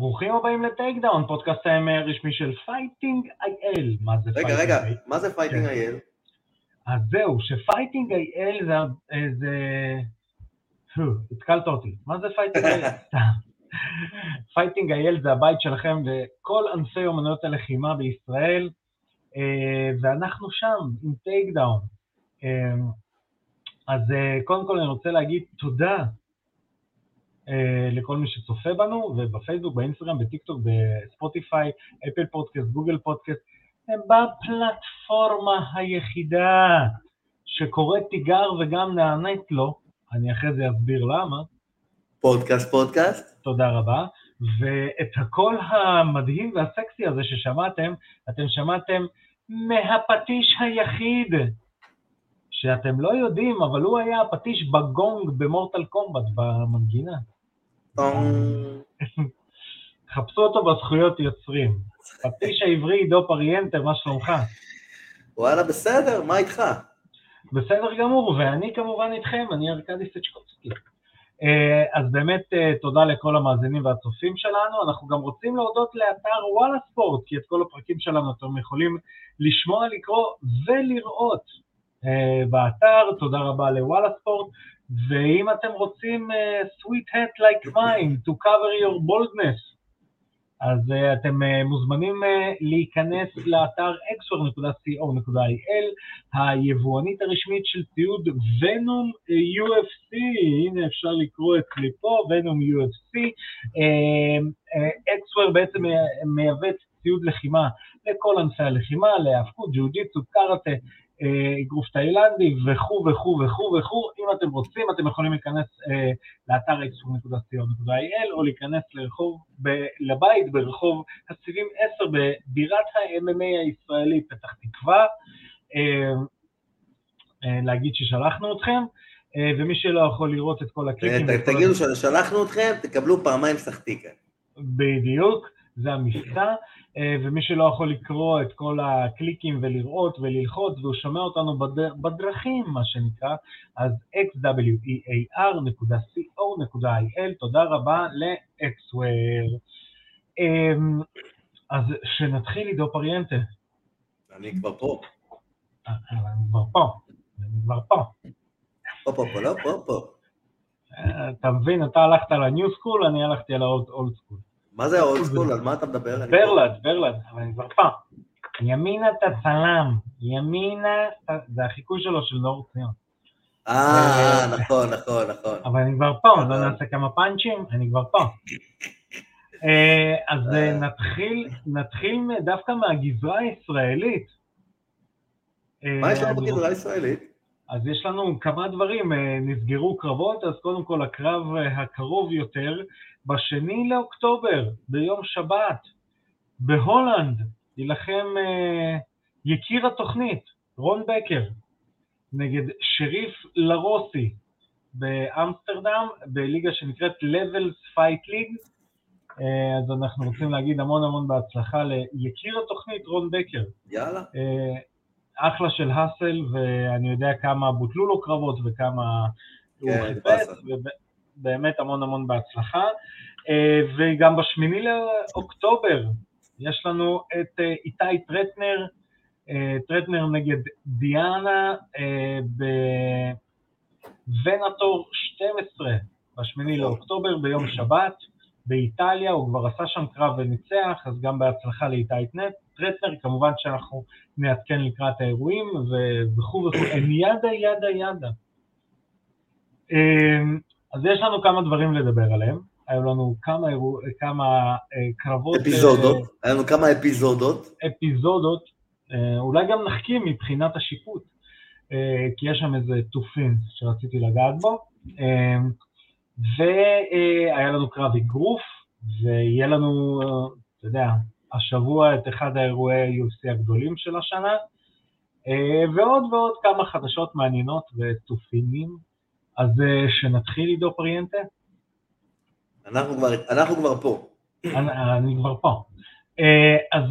ברוכים הבאים ל Takedown, פודקאסט הרשמי של Fighting IL. מה זה רגע, רגע, IL? מה זה Fighting כן. IL? אז זהו, ש Fighting IL זה... זה... פו, התקלת אותי. מה זה Fighting IL? Fighting IL זה הבית שלכם וכל ענפי אומנויות הלחימה בישראל, אה, ואנחנו שם עם Takedown. אה, אז אה, קודם כל אני רוצה להגיד תודה אה, לכל מי שצופה בנו, ובפייסבוק, באינסטגרם, בטיקטוק, בספוטיפיי, אפל פודקאסט, גוגל פודקאסט, גם בפלטפורמה היחידה שקוראת תיגר וגם נענית לו, אני אחרי זה אסביר למה, פודקאסט פודקאסט? תודה רבה, ואת הקול המדהים והסקסי הזה ששמעתם, אתם שמעתם מהפטיש היחיד, שאתם לא יודעים, אבל הוא היה הפטיש בגונג במורטל קומבט, במנגינה. טונג. חפשו אותו בזכויות יוצרים. פטיש העברי עידו פריאנטה, מה שלומך? וואלה, בסדר, מה איתך? בסדר גמור, ואני כמובן איתכם, אני ארכדי סצ'קובסקי. אה, אז באמת אה, תודה לכל המאזינים והצופים שלנו, אנחנו גם רוצים להודות לאתר וואלה ספורט, כי את כל הפרקים שלנו אתם יכולים לשמוע, לקרוא ולראות אה, באתר, תודה רבה לוואלה ספורט, ואם אתם רוצים אה, sweet hat like mine to cover your boldness, אז uh, אתם uh, מוזמנים uh, להיכנס לאתר xware.co.il, היבואנית הרשמית של ציוד ונום UFC, הנה אפשר לקרוא אצלי פה, ונום UFC. xware בעצם מ- מייבא ציוד לחימה לכל ענפי הלחימה, להאבקות, ג'ו-ג'יצו, קארטה, אגרוף תאילנדי וכו' וכו' וכו' וכו'. אם אתם רוצים, אתם יכולים להיכנס אה, לאתר xware.co.il או להיכנס לרחוב, ב, לבית ברחוב הסיבים 10 בבירת ה-MMA הישראלית פתח תקווה, אה, אה, להגיד ששלחנו אתכם, אה, ומי שלא יכול לראות את כל הקליקים... תגידו ששלחנו אתכם, תקבלו פעמיים סחטיקה. בדיוק, זה המבצע, אה, ומי שלא יכול לקרוא את כל הקליקים ולראות וללחוץ, והוא שומע אותנו בד- בדרכים, מה שנקרא, אז xwear.co.il, תודה רבה ל-xwear. אמ, אז שנתחיל עידו פריאנטה. אני כבר פה. אה, אני כבר פה, אני כבר פה. פה, פה, פה, לא, פה, פה. אה, אתה מבין, אתה הלכת ל new school, אני הלכתי ל old school. מה זה האולד סקול? על מה אתה מדבר? ברלד, ברלד, אבל אני כבר פה. ימינה אתה צלם, ימינה, זה החיקוי שלו של נאור ציון. אה, נכון, נכון, נכון. אבל אני כבר פה, לא נעשה כמה פאנצ'ים, אני כבר פה. אה, אז אה, אה. נתחיל, נתחיל דווקא מהגזרה הישראלית. אה, מה יש לנו בגזרה הישראלית? אז יש לנו כמה דברים, אה, נסגרו קרבות, אז קודם כל הקרב אה, הקרוב יותר, בשני לאוקטובר, ביום שבת, בהולנד, יילחם אה, יקיר התוכנית, רון בקר, נגד שריף לרוסי באמסטרדם, בליגה שנקראת Levels Fight League. אז אנחנו רוצים להגיד המון המון בהצלחה ליקיר התוכנית, רון בקר. יאללה. אחלה של האסל, ואני יודע כמה בוטלו לו קרבות וכמה הוא כן, חיפש. ובאמת המון המון בהצלחה. אה, וגם בשמיני לאוקטובר יש לנו את אה, איתי טרטנר, אה, טרטנר נגד דיאנה בוונטור 12, בשמיני. לאוקטובר ביום שבת. באיטליה, הוא כבר עשה שם קרב וניצח, אז גם בהצלחה לאיתי טרטנר, כמובן שאנחנו נעדכן לקראת האירועים וכו' וכו', הם ידה ידה ידה. אמ, אז יש לנו כמה דברים לדבר עליהם, היו לנו כמה, אירוע, כמה אה, קרבות, אפיזודות. היה לנו כמה אפיזודות. אה, אפיזודות, אה, אולי גם נחכים מבחינת השיפוט, אה, כי יש שם איזה תופין שרציתי לגעת בו. אה, והיה לנו קרב אגרוף, ויהיה לנו, אתה יודע, השבוע את אחד האירועי UFC הגדולים של השנה, אה, ועוד ועוד כמה חדשות מעניינות ותופינים. אז אה, שנתחיל עידו פריאנטה? אנחנו כבר- אנחנו כבר פה. אני, אני כבר פה. אה, אז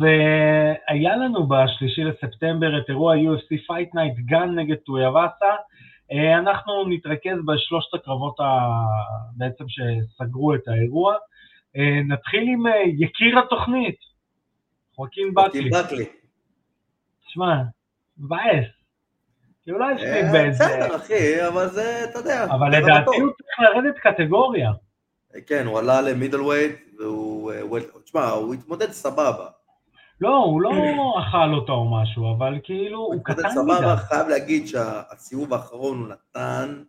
היה לנו בשלישי לספטמבר את אירוע UFC Fight Night גן נגד טויאבאסה. אה, אנחנו נתרכז בשלושת הקרבות ה... בעצם שסגרו את האירוע. אה, נתחיל עם אה, יקיר התוכנית, חוקין בקלי. בקלי. תשמע, מבאס. כי הוא לא הפסיד אה, באיזה... בסדר, אחי, אבל זה, אתה יודע. אבל זה לדעתי. הוא צריך לרדת קטגוריה. כן, הוא עלה למידל ווייט, והוא... תשמע, הוא התמודד סבבה. לא, הוא לא אכל אותו או משהו, אבל כאילו, הוא קטן סבבה, מדי. חייב להגיד שהסיבוב האחרון הוא נתן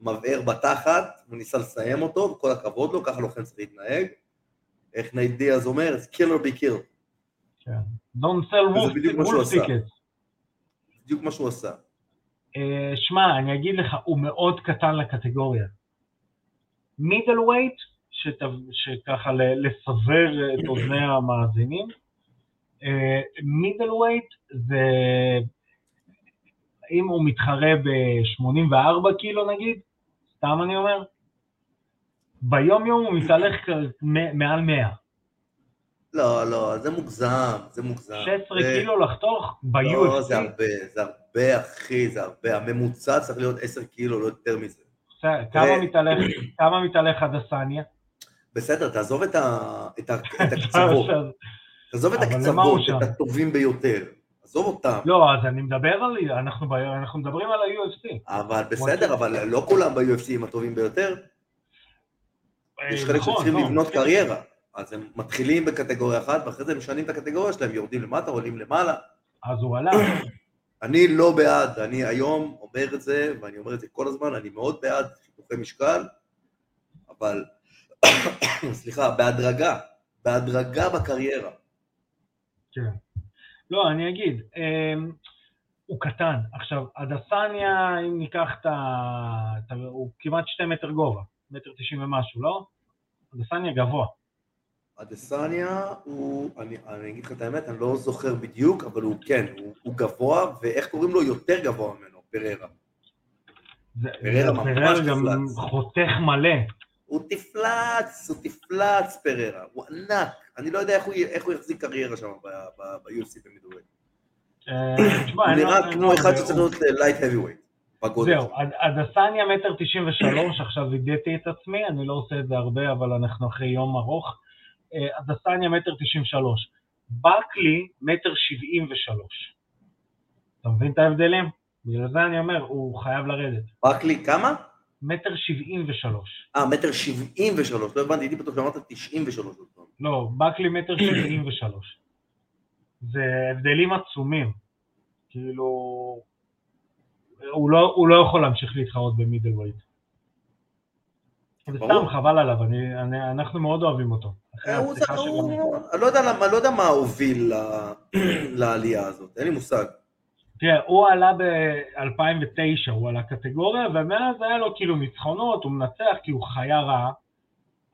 מבער בתחת, הוא ניסה לסיים אותו, וכל הכבוד לו, ככה לוחם צריך להתנהג. איך נייט דיאז אומר, it's kill or be killed. כן. Don't sell wolf tickets. בדיוק מה שהוא עשה. אה, שמע, אני אגיד לך, הוא מאוד קטן לקטגוריה. middleweight, שככה לסבר את אוזני המאזינים, middleweight זה, אם הוא מתחרה ב-84 קילו נגיד, סתם אני אומר, ביום יום הוא מתהלך מעל 100. לא, לא, זה מוגזם, זה מוגזם. 16 זה- קילו לחתוך לא, זה ב-UFC, הרבה, זה הרבה, אחי, זה הרבה. הממוצע צריך להיות 10 קילו, לא יותר מזה. כמה מתהלך, כמה מתהלך הדסניה? בסדר, תעזוב את ה- את ה- את הקצוות. תעזוב את הקצוות, את? הטובים ביותר. עזוב אותם. לא, אז אני מדבר על, אנחנו, ב- אנחנו מדברים על ה-UFC. אבל בסדר, אבל לא כולם ב-UFC הם הטובים ביותר. יש חלק נכון, שצריכים לא. לבנות קריירה. אז הם מתחילים בקטגוריה אחת, ואחרי זה הם משנים את הקטגוריה שלהם, יורדים למטה, עולים למעלה. אז הוא עלה. אני לא בעד, אני היום אומר את זה, ואני אומר את זה כל הזמן, אני מאוד בעד חיתוכי משקל, אבל, סליחה, בהדרגה, בהדרגה בקריירה. כן. לא, אני אגיד, אמ, הוא קטן. עכשיו, הדסניה, אם ניקח את ה... הוא כמעט שתי מטר גובה, מטר תשעים ומשהו, לא? הדסניה גבוה. אדסניה הוא, אני, אני אגיד לך את האמת, אני לא זוכר בדיוק, אבל הוא כן, הוא, הוא גבוה, ואיך קוראים לו יותר גבוה ממנו, פררה. פררה ממש גם. חותך מלא. הוא תפלץ, הוא תפלץ פררה, הוא ענק. אני לא יודע איך הוא, איך הוא יחזיק קריירה שם ב-UFC. אה, תשמע, הוא נראה אין כמו אחד שצריך להיות לייט בגודל. זהו, הד- הדסניה מטר תשעים ושלוש, עכשיו וידאתי את עצמי, אני לא עושה את זה הרבה, אבל אנחנו אחרי יום ארוך. אה, הדסניה מטר תשעים ושלוש. בקלי מטר שבעים ושלוש. אתה מבין את ההבדלים? בגלל זה אני אומר, הוא חייב לרדת. ברקלי, כמה? מטר שבעים ושלוש. אה, מטר שבעים ושלוש, לא הבנתי, הייתי בטוח שאמרת תשעים ושלוש. לא, בקלי מטר שבעים ושלוש. זה הבדלים עצומים. כאילו, הוא לא, הוא לא יכול להמשיך להתחרות במידל ווייט. וסתם. חבל עליו, אני, אני, אנחנו מאוד אוהבים אותו. הוא- הוא-. אני לא יודע למה- אני לא יודע מה הוביל לעלייה הזאת, אין לי מושג. תראה, הוא עלה ב-2009, הוא עלה קטגוריה, ומאז היה לו כאילו ניצחונות, הוא מנצח כי הוא חיה רעה,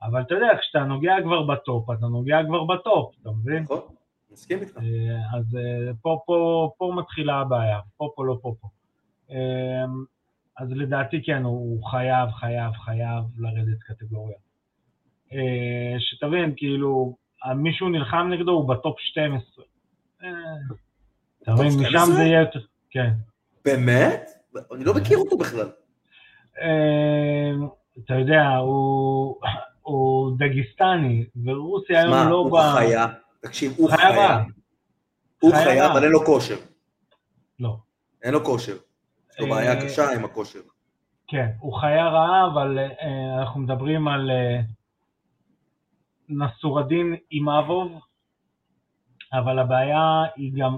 אבל אתה יודע, כשאתה נוגע כבר בטופ, אתה נוגע כבר בטופ, אתה מבין? נכון? מסכים איתך. אה, אז אה, פה, פה, פה מתחילה הבעיה, פה, פה, לא פה, פה. אה, אז לדעתי כן, הוא חייב, חייב, חייב לרדת קטגוריה. שתבין, כאילו, מישהו נלחם נגדו, הוא בטופ 12. אה, אתה מבין, 12? משם זה יהיה יותר, כן. באמת? אני לא מכיר אותו בכלל. אה, אתה יודע, הוא, הוא דגיסטני, ורוסיה היום מה, לא הוא ב... חיה? תקשיב, הוא חיה. הוא חיה. אבל אין לו כושר. לא. אין לו כושר. יש לו אה, בעיה קשה עם הכושר. כן, הוא חיה רעה, אבל אה, אנחנו מדברים על אה, נסורדין אימאבוב, אבל הבעיה היא גם,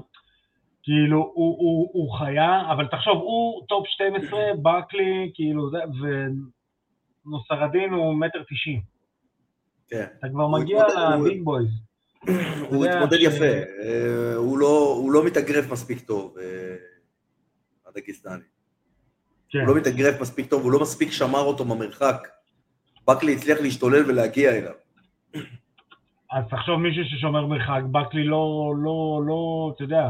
כאילו, הוא, הוא, הוא חיה, אבל תחשוב, הוא טופ 12, בקלי, כאילו, זה, ונוסרדין הוא מטר תשעים. כן. אתה כבר מגיע ל big boys. הוא התמודד יפה. אה, הוא לא- הוא לא מתאגרף מספיק טוב, אה, הדגיסטני. כן. הוא לא מתאגרף מספיק טוב, הוא לא מספיק שמר אותו במרחק. בקלי הצליח להשתולל ולהגיע אליו. אז תחשוב מישהו ששומר מרחק, בקלי לא, לא, לא, אתה יודע,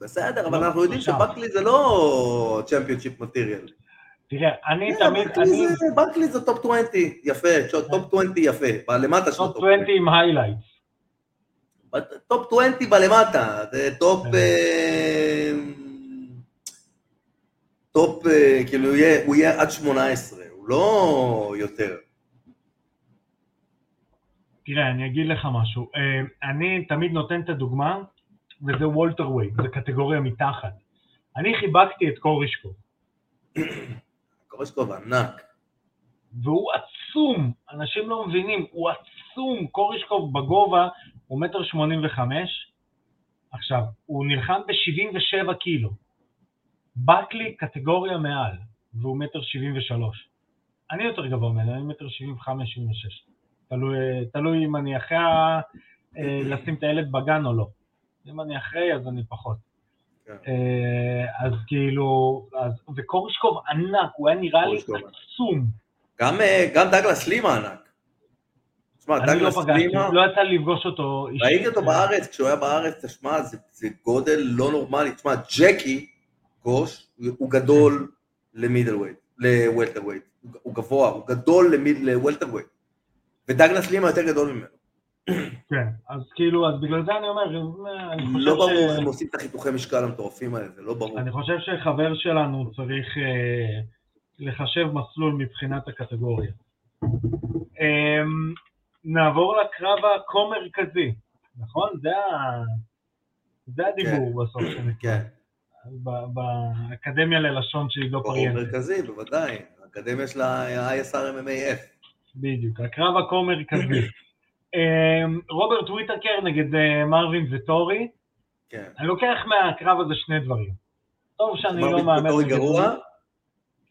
בסדר, לא, אבל אנחנו יודעים עכשיו. שבקלי זה לא championship material. תראה, אני תמיד, בקלי זה- טופ 20, יפה, טופ 20 יפה, בלמטה של טופ הטופ 20 עם highlight. טופ 20 בלמטה, זה טופ... כן. אה, טופ, אה, כאילו, הוא יהיה- עד 18, הוא לא יותר. תראה, אני אגיד לך משהו. אה, אני תמיד נותן את הדוגמה, וזה וולטר וייט, זה קטגוריה מתחת. אני חיבקתי את קורישקו, קורשקוב ענק. והוא עצום, אנשים לא מבינים, הוא עצום, קורישקוב בגובה הוא מטר שמונים וחמש, עכשיו, הוא נלחם ב-77 קילו, בקלי קטגוריה מעל, והוא מטר שבעים ושלוש. אני יותר גבוה ממנו, אני מטר שבעים וחמש, שבעים ושש. תלוי, אם אני אחרי ה- אה, לשים את הילד בגן או לא. אם אני אחרי, אז אני פחות. כן. אה, אז כאילו, אז, וקורישקוב ענק, הוא היה נראה לי. עצום. גם, אה, גם דגלס לימה ענק. תשמע, לא דגלס פגשתי, לימה, לא יצא לפגוש אותו אישית. ראיתי אותו בארץ, כשהוא היה בארץ, תשמע, זה, זה גודל לא נורמלי. תשמע, ג'קי גוש, הוא- גדול ל middleweight, ל welterweight. הוא- גבוה, הוא גדול ל welterweight. ודגלס לימה יותר גדול ממנו. כן, אז כאילו, אז בגלל זה אני אומר, אה, אני חושב לא ברור הם עושים את החיתוכי משקל המטורפים האלה, זה לא ברור. אני חושב שחבר שלנו צריך אה, לחשב מסלול מבחינת הקטגוריה. אה, נעבור לקרב ה co-מרכזי, נכון? זה, הדיבור בסוף שנקרא. כן, ב- באקדמיה ללשון שהיא לא ברור פריאנטית. מרכזי, בוודאי. האקדמיה של ה-ISR MMAF. בדיוק, הקרב הכה-מרכזי. אה, רוברט וויטקר נגד אה, מרווין וטורי, כן. אני לוקח מהקרב הזה שני דברים. טוב שאני לא מרווין מהמר וטורי. גרוע?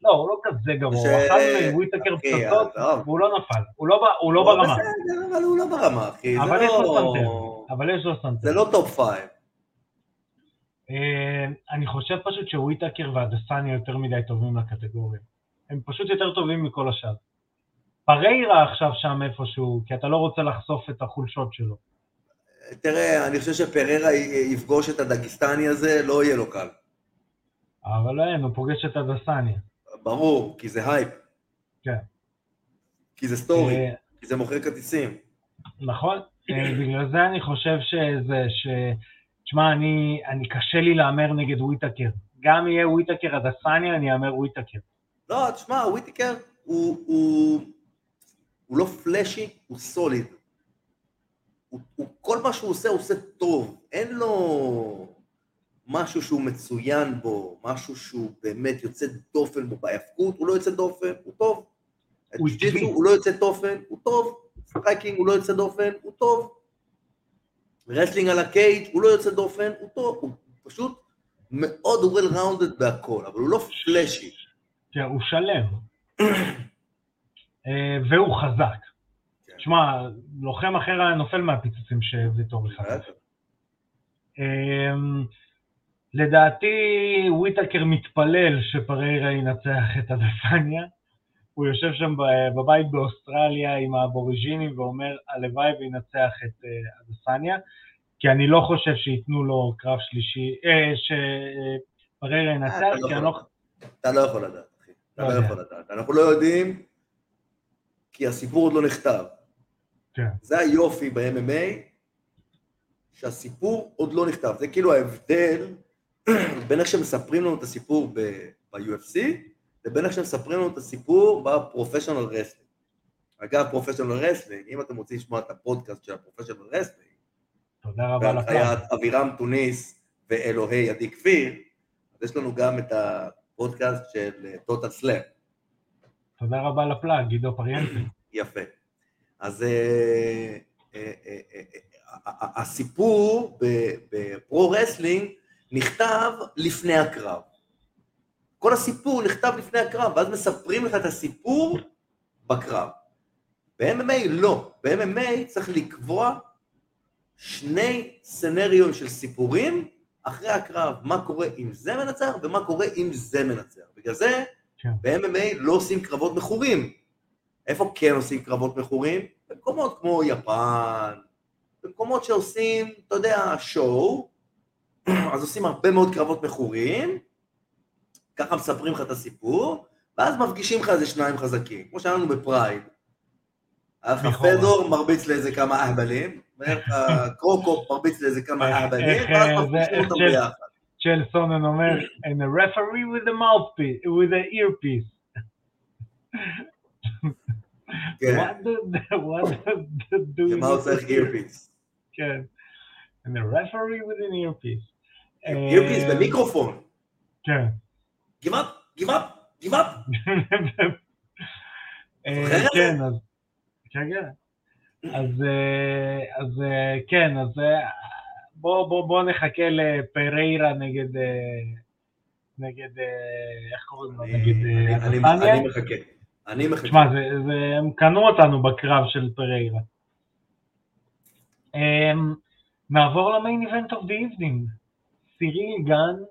לא, הוא לא כזה גרוע, הוא אכל מוויטקר אחי, פצצות. והוא לא נפל, הוא לא הוא לא ברמה, אבל הוא לא ברמה, אחי. אבל יש לו לא... סנטר. אבל יש לו סנטר. זה לא top five. אה, אני חושב פשוט שוויטקר ואדסניה יותר מדי טובים לקטגוריה. הם פשוט יותר טובים מכל השאר. פריירה עכשיו שם איפשהו, כי אתה לא רוצה לחשוף את החולשות שלו. תראה, אני חושב שפררה יפגוש את הדגיסטני הזה, לא יהיה לו קל. אבל אין, הוא פוגש את אדסניה. ברור, כי זה הייפ. כן. כי זה story, אה, כי זה מוכר כרטיסים. נכון, אה, בגלל זה אני חושב שזה, ש... תשמע, אני, אני קשה לי להמר נגד וויטקר. גם יהיה וויטקר אדסניה, אני אאמר וויטקר. לא, תשמע, וויטיקר הוא, הוא, הוא לא flashy, הוא solid. הוא, הוא, כל מה שהוא עושה, הוא עושה טוב. אין לו משהו שהוא מצוין בו, משהו שהוא באמת יוצא דופן בו. בהיאבקות הוא לא יוצא דופן, הוא טוב. הוא עקבי. הוא לא יוצא דופן, הוא טוב. striking הוא לא יוצא דופן, הוא טוב. wrestling על ה cage הוא לא יוצא דופן, הוא טוב. הוא פשוט מאוד well rounded בהכל, אבל הוא לא flashy. כן, הוא שלם. אה, והוא חזק. כן. תשמע, לוחם אחר היה נופל מהפיצוצים שוויטורי חטף. אמ, לדעתי וויטקר מתפלל שפריירה ינצח את הדסניה. הוא יושב שם בבית באוסטרליה עם האבוריג'ינים ואומר, הלוואי וינצח את אה, הדסניה, כי אני לא חושב שייתנו לו קרב שלישי, אה, שפריירה ינצח, לא כי אני. לא... אתה לא יכול לדעת, אחי. אתה לא לא. יכול לדעת. אנחנו לא יודעים, כי הסיפור עוד לא נכתב. כן. זה היופי ב-MMA, שהסיפור עוד לא נכתב. זה כאילו ההבדל בין איך שמספרים לנו את הסיפור ב-UFC, לבין איך שמספרים לנו את הסיפור ב professional wrestling. אגב, professional wrestling, אם אתם רוצים לשמוע את הפודקאסט של ה professional wrestling, תודה רבה לפלאג. בהנחיית אבירם טוניס ואלוהי עדי כפיר, אז יש לנו גם את הפודקאסט של טוטל סלאם. תודה רבה לפלאג, גידו פריאנטי. יפה. אז אה, אה, אה, הסיפור ב pro-wrestling נכתב לפני הקרב. כל הסיפור נכתב לפני הקרב, ואז מספרים לך את הסיפור בקרב. ב-MMA לא. ב-MMA צריך לקבוע שני סצנריונים של סיפורים אחרי הקרב, מה קורה אם זה מנצח ומה קורה אם זה מנצח. בגלל זה, כן. ב-MMA לא עושים קרבות מכורים. איפה כן עושים קרבות מכורים? במקומות כמו יפן, במקומות שעושים, אתה יודע, שואו, אז עושים הרבה מאוד קרבות מכורים, ככה מספרים לך את הסיפור, ואז מפגישים לך איזה שניים חזקים, כמו שהיה לנו בפרייד. היה לך לכאורה. פדור מרביץ לאיזה כמה אהבלים, קרוקו מרביץ לאיזה כמה אהבלים, ואז אה, מפגישים אותם ביחד. צ'ל סונן אומר, and a referee with a mouthpiece, with a earpiece. כן, What the- what the- do למה you הוא צריך need to- אירפיס? כן. And the referee with an earpiece. אירפיס אה, במיקרופון. כן. גימאפ, גימאפ, גימאפ. אה, זוכר את כן, אז... כן, כן. אז, אה, אז אה, כן, אז אה, בוא, בוא, בוא נחכה לפריירה נגד... אה, נגד... אה, איך קוראים לו? נגד אני- אה, אני- אדסניה? אני מחכה. אני מחכה. תשמע, זה, זה, הם קנו אותנו בקרב של פריירה. Um, נעבור ל main event of the evening. סיריל גן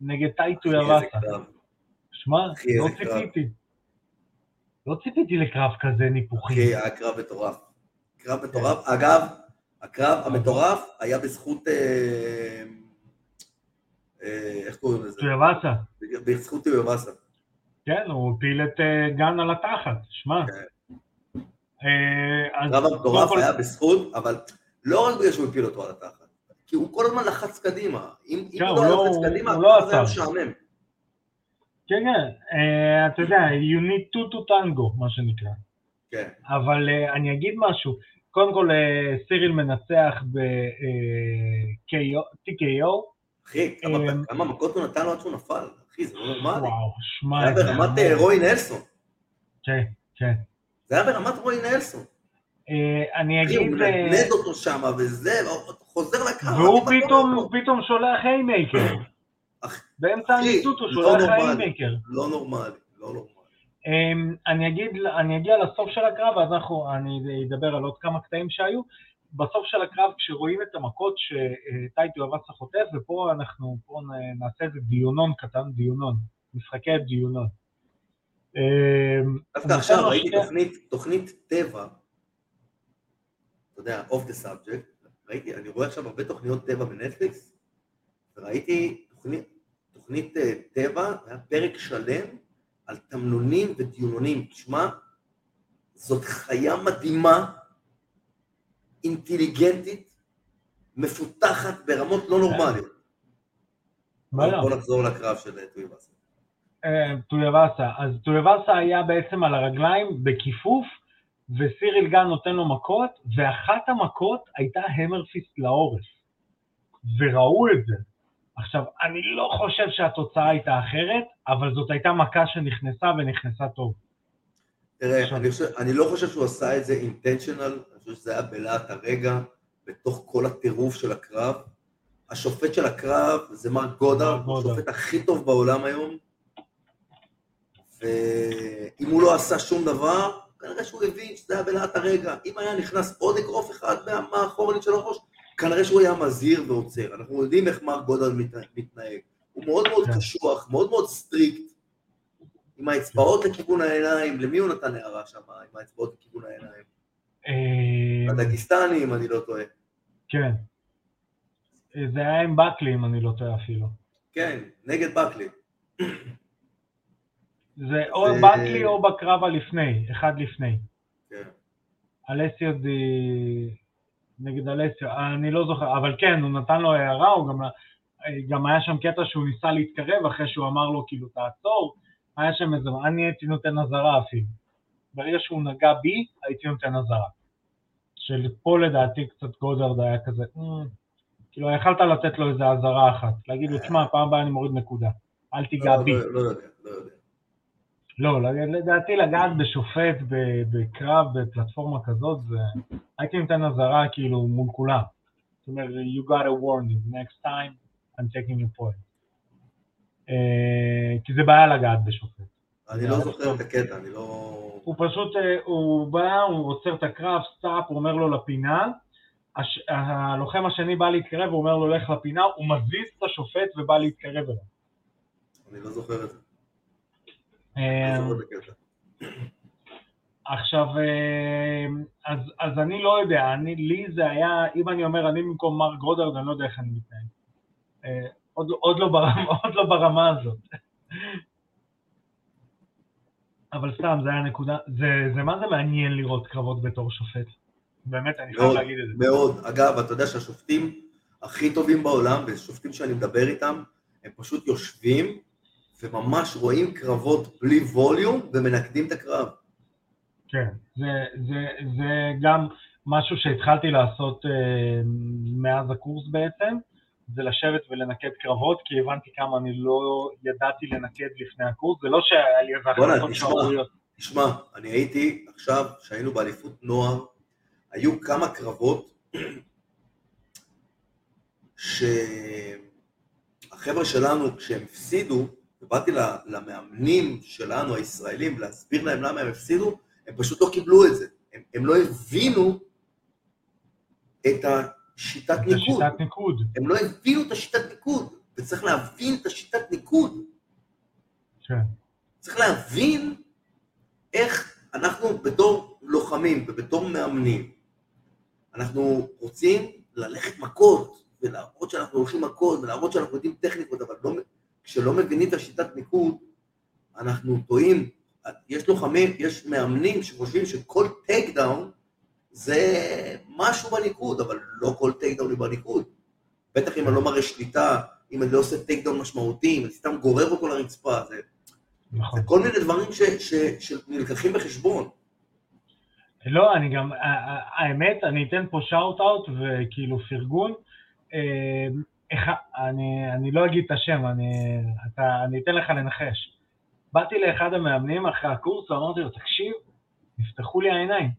נגד טייטו. קרב. שמע, לא. ציפיתי. לא ציפיתי לקרב כזה ניפוחי. אחי, היה קרב מטורף. קרב מטורף. אגב, הקרב המטורף היה בזכות... אה, אה, איך קוראים לזה? טייטו יוואסה. בזכות טיובאסה. כן, הוא הפיל את אה, גן על התחת, שמע. כן. הקרב המטורף קודם כל- היה בזכות, אבל לא רק בגלל שהוא הפיל אותו על התחת, כי הוא כל הזמן לחץ קדימה. אם כן, הוא לא לא- היה לוחץ קדימה, הוא לא היה. משעמם. כן, כן, אה, אתה יודע, you need two to tango, מה שנקרא. כן. אבל uh, אני אגיד משהו, קודם כל uh, סיריל מנצח ב-TKO, אחי, כמה- אמ, כמה מכות הוא נתן לו עד שהוא נפל. אחי, זה לא נורמלי. וואו, שמע, זה היה ברמת. אה, רוי נלסון. כן, כן. זה היה ברמת רוי נלסון. אה, אני אחי, הוא אגיד, אה, מנדנד אותו שם, וזה, והוא חוזר לקרב. והוא פתאום, שולח haymaker. באמצע אחי, הניסות הוא לא שולח. haymaker. לא נורמלי, לא נורמלי. אמ, אני אגיד, אני אגיע לסוף של הקרב, אז אנחנו, אני אדבר על עוד כמה קטעים שהיו. בסוף של הקרב, כשרואים את המכות שטייטו יבצה חוטף, ופה אנחנו, פה נעשה איזה דיונון קטן, דיונון, משחקי דיונון. אמ, דווקא עכשיו ראיתי תוכנית, תוכנית טבע, אתה יודע, off the subject, ראיתי, אני רואה עכשיו הרבה תוכניות טבע בנטפליקס, וראיתי תוכנית, תוכנית אה, טבע, היה פרק שלם על תמנונים ודיונונים. תשמע, זאת חיה מדהימה, אינטליגנטית, מפותחת ברמות לא נורמליות. לא? בוא נחזור לקרב של אה, טויבאס. אה, טויבאסה. אז טויבאסה היה בעצם על הרגליים בכיפוף, וסיריל גן נותן לו מכות, ואחת המכות הייתה המרפיסט לעורף. וראו את זה. עכשיו, אני לא חושב שהתוצאה הייתה אחרת, אבל זאת הייתה מכה שנכנסה ונכנסה טוב. תראה, עכשיו- אני, חושב, אני לא חושב שהוא עשה את זה אינטנשיונל, אני חושב שזה היה בלהט הרגע, בתוך כל הטירוף של הקרב. השופט של הקרב זה מרק גודארד, מרק הוא. השופט הכי טוב בעולם היום, ואם הוא לא עשה שום דבר, כנראה שהוא הבין שזה היה בלהט הרגע. אם היה נכנס עוד אגרוף אחד מהאחורנית של הראש, כנראה שהוא היה מזהיר ועוצר. אנחנו יודעים איך מרק גודארד מת- מתנהג. הוא מאוד מאוד כן. קשוח, מאוד מאוד strict, עם האצבעות לכיוון העיניים, למי הוא נתן הערה שם, עם האצבעות לכיוון העיניים? אה, הדגיסטני, אם אני לא טועה. כן. אה, זה היה עם בקלי, אם אני לא טועה אפילו. כן, נגד בקלי. זה או בקלי או בקרב הלפני, אחד לפני. כן. אלסיו די... נגד אלסיו, אני לא זוכר, אבל כן, הוא נתן לו הערה, הוא גם, גם היה שם קטע שהוא ניסה להתקרב אחרי שהוא אמר לו כאילו תעצור, היה שם איזה, אני הייתי נותן אזהרה אפילו. ברגע שהוא נגע בי, הייתי נותן אזהרה. שפה לדעתי קצת גודרד היה כזה, "אמ", כאילו יכלת לתת לו איזה אזהרה אחת, להגיד לו, תשמע, פעם הבאה אני מוריד נקודה, אל תיגע לא, בי. לא, לא יודע, לא יודע. לא, לדעתי לגעת בשופט ב- בקרב בפלטפורמה כזאת, זה... הייתי נותן אזהרה כאילו מול כולם. זאת אומרת, you got a warning, next time I'm taking a point. אה, כי זה בעיה לגעת בשופט. אני לא זוכר את הקטע, אני לא... הוא פשוט, אה, הוא בא, הוא עוצר את הקרב, stop, הוא אומר לו לפינה, הש... הלוחם השני בא להתקרב, הוא אומר לו לך לפינה, הוא מזיז את השופט ובא להתקרב אליו. אני לא זוכר את זה. עכשיו, אה, אז, אז אני לא יודע, אני, לי זה היה, אם אני אומר אני במקום מרק גרודרד, אני לא יודע איך אני מתנהג. אה, עוד, עוד, לא ברמה, עוד לא ברמה הזאת. אבל סתם, זה היה נקודה, זה, זה מה זה מעניין לראות קרבות בתור שופט. באמת, אני חייב מאוד, להגיד את זה. מאוד. אגב, אתה יודע שהשופטים הכי טובים בעולם, ושופטים שאני מדבר איתם, הם פשוט יושבים וממש רואים קרבות בלי ווליום ומנקדים את הקרב. כן, זה, זה, זה גם משהו שהתחלתי לעשות אה, מאז הקורס בעצם, זה לשבת ולנקד קרבות, כי הבנתי כמה אני לא ידעתי לנקד לפני הקורס, זה לא שהיה לי איזה החלטות שערוריות. תשמע, אני הייתי עכשיו, כשהיינו באליפות נוער, היו כמה קרבות שהחבר'ה שלנו, כשהם הפסידו, ובאתי למאמנים שלנו, הישראלים, להסביר להם למה הם הפסידו, הם פשוט לא קיבלו את זה. הם, הם לא הבינו את השיטת ניקוד. השיטת ניקוד. הם לא הבינו את השיטת ניקוד, וצריך להבין את השיטת ניקוד. כן. צריך להבין איך אנחנו בתור לוחמים ובתור מאמנים, אנחנו רוצים ללכת מכות, ולהראות שאנחנו הולכים מכות, ולהראות שאנחנו יודעים טכניקות, אבל לא, כשלא מבינים את השיטת ניקוד, אנחנו טועים. יש לוחמים, יש מאמנים שחושבים שכל takedown זה משהו בניקוד, אבל לא כל takedown הוא בניקוד. בטח אם אני לא מראה שליטה, אם אני לא עושה takedown משמעותי, אם אני סתם גורר אותו לרצפה, זה, נכון. זה כל מיני דברים שנלקחים בחשבון. לא, אני גם, האמת, אני אתן פה shout-out וכאילו פרגון. אני, אני לא אגיד את השם, אני, אתה, אני אתן לך לנחש. באתי לאחד המאמנים אחרי הקורס ואמרתי לו, תקשיב, נפתחו לי העיניים,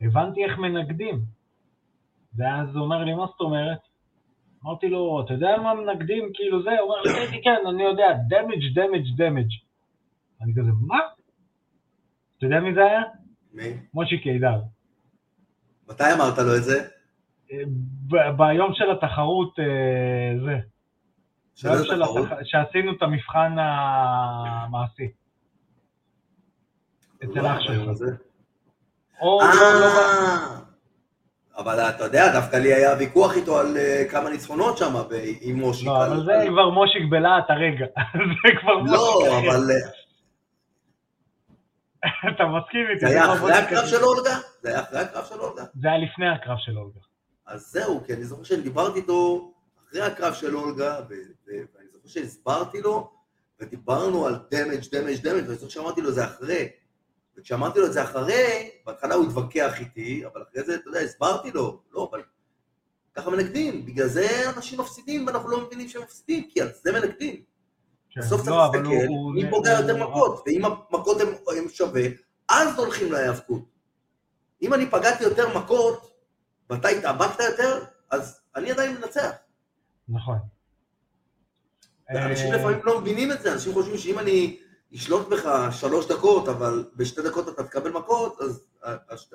הבנתי איך מנקדים. ואז הוא אומר לי, מה זאת אומרת? אמרתי לו, אתה יודע מה מנקדים? כאילו זה, הוא אומר לי, כן, כן, אני יודע, damage, damage, damage. אני כזה, מה? אתה יודע מי זה היה? מי? מושי קידר. מתי אמרת לו את זה? ביום של התחרות, אה, זה. ביום של התחרות? שעשינו את המבחן המעשי. אצל אח שלך. או... לא, לא אבל אתה יודע, דווקא לי היה ויכוח איתו על אה, כמה ניצחונות שם עם מושיק. לא, אבל זה כבר מושיק בלהט הרגע. זה כבר מושיק. לא, אבל אה, אתה מסכים איתי. זה היה אחרי הקרב של אולגה? זה היה אחרי הקרב של אולגה? זה היה לפני הקרב של אולגה. אז זהו, כי אני זוכר שדיברתי איתו אחרי הקרב של אולגה, ואני זוכר שהסברתי לו, ודיברנו על דמג', דמג', דמג', ואני זוכר שאמרתי לו זה אחרי. וכשאמרתי לו את זה אחרי, בהתחלה הוא התווכח איתי, אבל אחרי זה, אתה יודע, הסברתי לו, לא, אבל ככה מנגדים, בגלל זה אנשים מפסידים ואנחנו לא מבינים שהם מפסידים, כי על זה מנגדים. כן, בסוף אתה לא, מסתכל, מי פוגע יותר מכות, ואם המכות הם שווה, אז הולכים להיאבקות. אם אני פגעתי יותר מכות, ואתה התאבקת יותר, אז אני עדיין מנצח. נכון. אנשים לפעמים לא מבינים את זה, אנשים חושבים שאם אני אשלוט בך שלוש דקות, אבל בשתי דקות אתה תקבל מכות, אז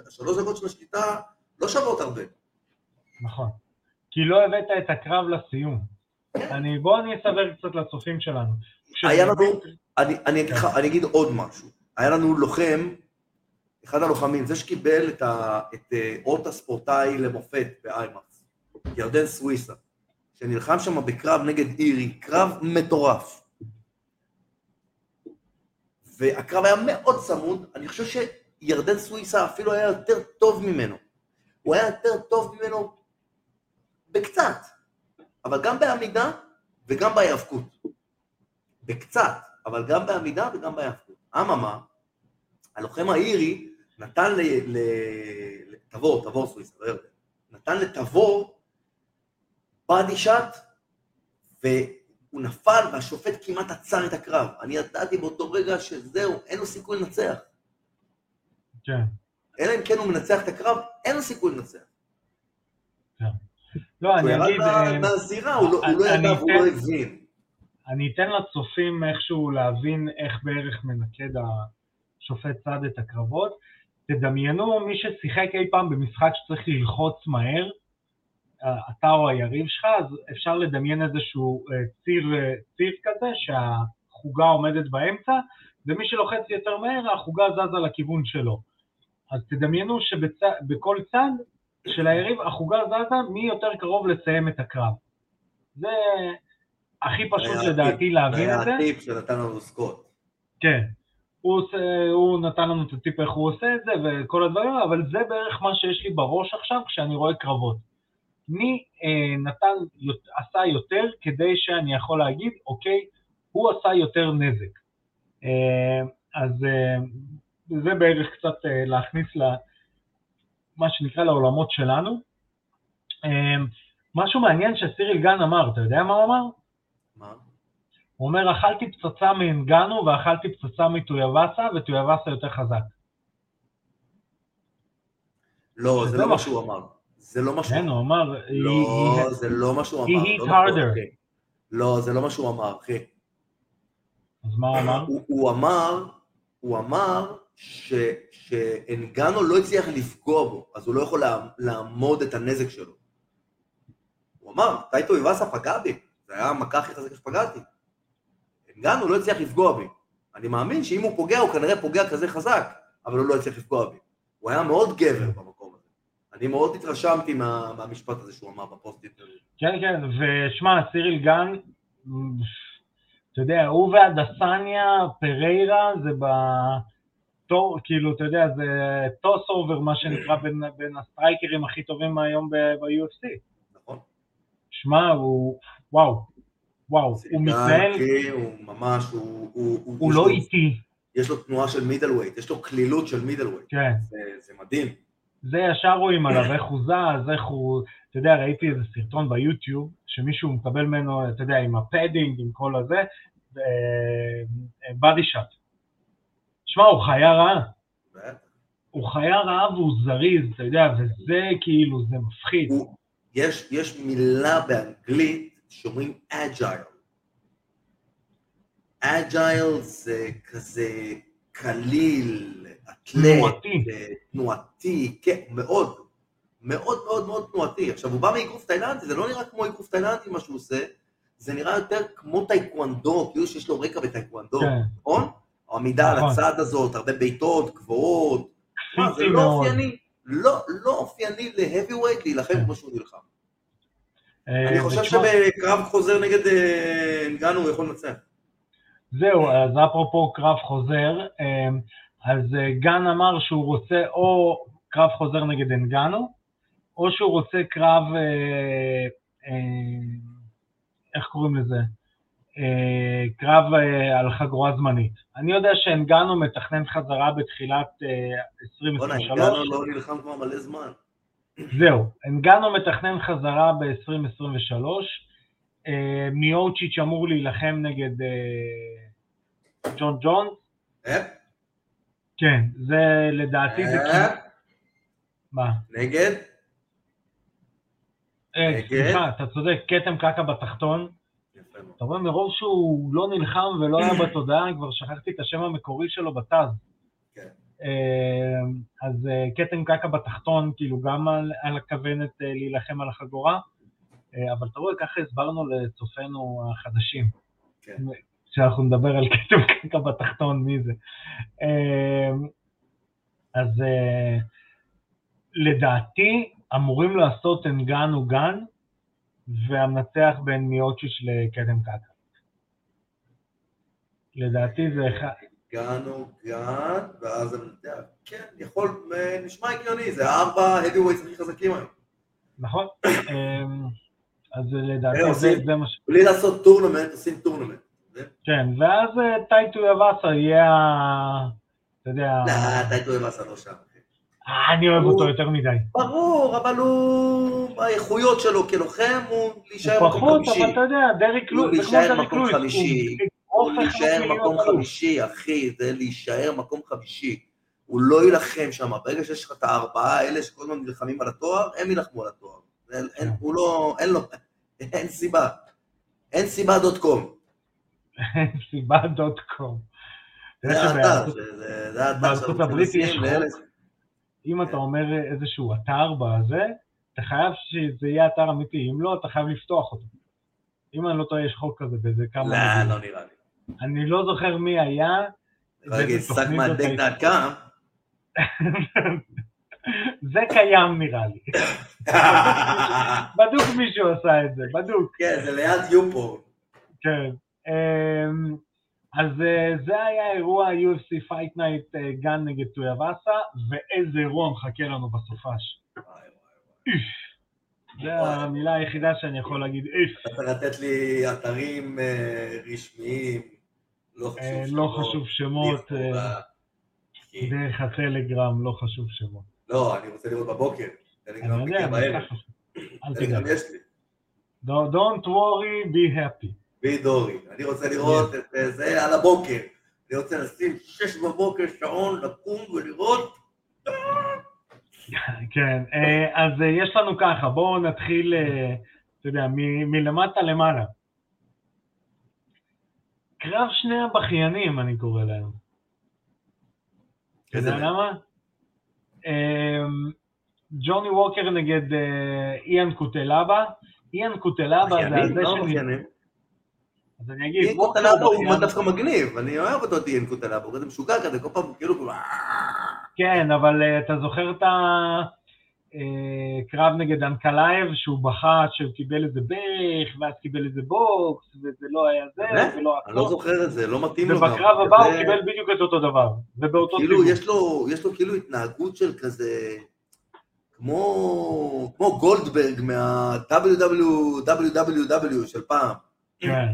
השלוש דקות של השליטה לא שוות הרבה. נכון. כי לא הבאת את הקרב לסיום. אני, בוא אני אסבר קצת לצופים שלנו. היה לנו, כן. אני אגיד עוד משהו. היה לנו לוחם, אחד הלוחמים, זה שקיבל את, אה, אות הספורטאי למופת באיימאקס, ירדן סוויסה, שנלחם שם בקרב נגד אירי, קרב מטורף. והקרב היה מאוד צמוד, אני חושב שירדן סוויסה אפילו היה יותר טוב ממנו. הוא היה יותר טוב ממנו בקצת. אבל גם בעמידה וגם בהיאבקות. בקצת, אבל גם בעמידה וגם בהיאבקות. אממה, הלוחם האירי נתן ל... ל... תבור, תבור סוויסה, לא יודע. נתן לתבור באדי שאט, והוא נפל והשופט כמעט עצר את הקרב. אני ידעתי באותו רגע שזהו, אין לו סיכוי לנצח. כן. אלא אם כן הוא מנצח את הקרב, אין לו סיכוי לנצח. כן. לא, אני אגיד... הוא ירד מהזירה, הוא לא ידע והוא לא הבין. אני אתן לצופים איכשהו להבין איך בערך מנקד השופט צד את הקרבות. תדמיינו מי ששיחק אי פעם במשחק שצריך ללחוץ מהר, אתה או היריב שלך, אז אפשר לדמיין איזשהו אה, ציר, אה, ציר כזה שהחוגה עומדת באמצע, ומי שלוחץ יותר מהר, החוגה זזה לכיוון שלו. אז תדמיינו שבכל צד של היריב החוגה זזה מי יותר קרוב לסיים את הקרב. זה הכי פשוט לדעתי להבין את זה. זה היה הטיפ שנתן לנו סקוט. כן. הוא, עושה, הוא נתן לנו את הטיפ איך הוא עושה את זה וכל הדברים, אבל זה בערך מה שיש לי בראש עכשיו כשאני רואה קרבות. מי אה, נתן, עשה יותר כדי שאני יכול להגיד, אוקיי, הוא עשה יותר נזק. אה, אז אה, זה בערך קצת אה, להכניס למה שנקרא לעולמות שלנו. אה, משהו מעניין שסיריל גן אמר, אתה יודע מה הוא אמר? מה? הוא אומר, אכלתי פצצה מאנגנו ואכלתי פצצה מטויבסה, וטויבסה יותר חזק. לא, זה שזה לא מה- מה שהוא אמר. זה לא מה שהוא כן, אמר. הוא אמר, לא, he- he- זה לא מה שהוא he אמר. hit לא נכון, harder. לא, זה לא מה שהוא אמר, אחי. אז מה הוא אמר? הוא, אמר, הוא אמר שאנגנו לא הצליח לפגוע בו, אז הוא לא יכול לעמ- לעמוד את הנזק שלו. הוא אמר, טייטו איבאסה פגע בי, זה היה המכה הכי חזקה שפגעתי. אנגנו לא הצליח לפגוע בי. אני מאמין שאם הוא פוגע, הוא כנראה פוגע כזה חזק, אבל הוא לא הצליח לפגוע בי. הוא היה מאוד גבר במקום הזה. אני מאוד התרשמתי מה, מהמשפט הזה שהוא אמר בפוסט. כן, כן, ושמע, סיריל גן, אתה יודע, הוא ואדסניה, פריירה זה בתור, כאילו, אתה יודע, זה toss over, מה שנקרא, בין, בין הסטרייקרים הכי טובים היום ב- ב-UFC. נכון? שמע, הוא, וואו, וואו, הוא מתנהל, הוא ממש, הוא... הוא, הוא יש לא איטי, יש לו תנועה של middleweight, יש לו קלילות של middleweight. כן. זה, זה מדהים. זה ישר רואים עליו, איך הוא זז, איך הוא, אתה יודע, ראיתי איזה סרטון ביוטיוב, שמישהו מקבל ממנו, אתה יודע, עם ה padding, עם כל הזה, body shot. שמע, הוא חיה רעה. הוא חיה רעה והוא זריז, אתה יודע, וזה כאילו, זה מפחיד. הוא, יש, יש מילה באנגלית שאומרים agile. agile זה כזה קליל, תנועתי. תנועתי, כן, מאוד, מאוד מאוד מאוד תנועתי. עכשיו, הוא בא מאגרוף תאילנדי, זה לא נראה כמו אגרוף תאילנדי מה שהוא עושה, זה נראה יותר כמו טייקוונדו, כאילו שיש לו רקע בטייקוונדו, כן. נכון? העמידה על נכון. הצד הזאת, הרבה בעיטות, גבוהות, מה, זה לא. אופייני, לא, לא אופייני ל heavyweight להילחם. כמו שהוא נלחם. אה, אני חושב ותשמע, שבקרב חוזר נגד אה, אנגנו הוא יכול לנצח. זהו, אז אפרופו קרב חוזר, אה, אז אה, גן אמר שהוא רוצה או קרב חוזר נגד אנגנו, או שהוא רוצה קרב, אה, אה, איך קוראים לזה? אה, קרב אה, על חגורה זמנית. אני יודע שאנגנו מתכנן חזרה בתחילת אה, בוא'נה, 2023. אנגנו לא נלחם כבר מלא זמן. זהו, אנגנו מתכנן חזרה ב-2023, אה, מיוצ'יץ' אמור להילחם נגד אה, ג'ון ג'ון, אה? כן, זה לדעתי זה? כמעט... מה? נגד? סליחה, אתה צודק, כתם קקע בתחתון. אתה רואה, מרוב שהוא לא נלחם ולא היה בתודעה, כבר שכחתי את השם המקורי שלו בטאז. אה, אז אה, כתם קקע בתחתון, כאילו גם על, על הכוונת אה, להילחם על החגורה, אה, אבל אתה רואה, ככה הסברנו לצופינו החדשים. כן. כשאנחנו נדבר על כתם קקע בתחתון, מי זה. אה, אז לדעתי אמורים לעשות אנגן אוגן, והמנצח בין מיוצ'יץ' לכתם קקע. לדעתי זה אחד... הגענו גן, ואז אני יודע, כן, יכול, נשמע הגיוני, זה הארבע heavy weights הכי חזקים היום. נכון? אמ, אז לדעתי אה, זה, מה ש... בלי לעשות tournament, עושים tournament. כן, ואז אה, טאי טויבאסה יהיה ה... אתה יודע... לא, טאי טויבאסה לא שם. אני אוהב אותו יותר מדי. ברור, אבל הוא, האיכויות שלו כלוחם הוא להישאר הוא מקום פחות, חמישי. אבל אתה יודע, דריק הוא לואיס, זה כמו מקום לואיס. הוא להישאר מקום. חמישי, אחי, זה להישאר מקום חמישי. הוא לא יילחם שם, ברגע שיש לך את הארבעה האלה שכל הזמן נלחמים על התואר, הם יילחמו על התואר. אין, אין, הוא לא, אין לו, אין סיבה. אין סיבה דוט קום. סיבה דוט קום. זה האתר, זה- האתר בארצות הברית יש חוק, אם אתה אומר איזשהו אתר בזה, אתה חייב שזה יהיה אתר אמיתי, אם לא, אתה חייב לפתוח אותו. אם אני לא טועה, יש חוק כזה באיזה כמה... לא. לא נראה לי. אני לא זוכר מי היה. באיזה שק זאת מהדק קם. זה קיים נראה לי. בדוק מישהו עשה את זה, בדוק. כן, זה ליד יופורן. כן. אמ, אז אה, זה היה אירוע UFC Fight Night אה, גן נגד טויאבאסה, ואיזה אירוע מחכה לנו בסופש. זה המילה היחידה שאני יכול להגיד, איף. אתה לתת לי אתרים אה, רשמיים, לא חשוב אה, שמות. לא שמות. אה. דרך הטלגרם, לא חשוב שמות. לא, אני רוצה לראות בבוקר. טלגרם מגיע אני בערב. אל תדאג. Don't worry, be happy. בי דורי. אני רוצה לראות את זה על הבוקר. אני רוצה לשים שש בבוקר שעון, לקום ולראות. כן, אה, אז אה, יש לנו ככה, בואו נתחיל, אה, אתה יודע, מ- מלמטה למעלה. קרב שני הבכיינים, אני קורא להם. אתה יודע? למה? ג'וני ווקר נגד איאן קוטלבה. איאן קוטלבה זה? הזה לא. אחיינים. אז אני אגיד, ווקר קוטלבה הוא. דווקא מגניב, אני אוהב אותו דין קוטלבה, הוא כזה משוגע כזה, כל פעם כאילו... כן, אבל אה, אתה זוכר את הקרב נגד אנקלייב, שהוא בכה שהוא קיבל איזה ברך, ואז קיבל איזה בוקס, וזה לא היה זה? ולא אני לא הכל. זוכר את זה, לא מתאים לו. ובקרב הבא הוא קיבל בדיוק את אותו דבר, ובאותו כאילו. יש לו, יש לו כאילו התנהגות של כזה, כמו, כמו גולדברג מה-WWF של פעם. כן.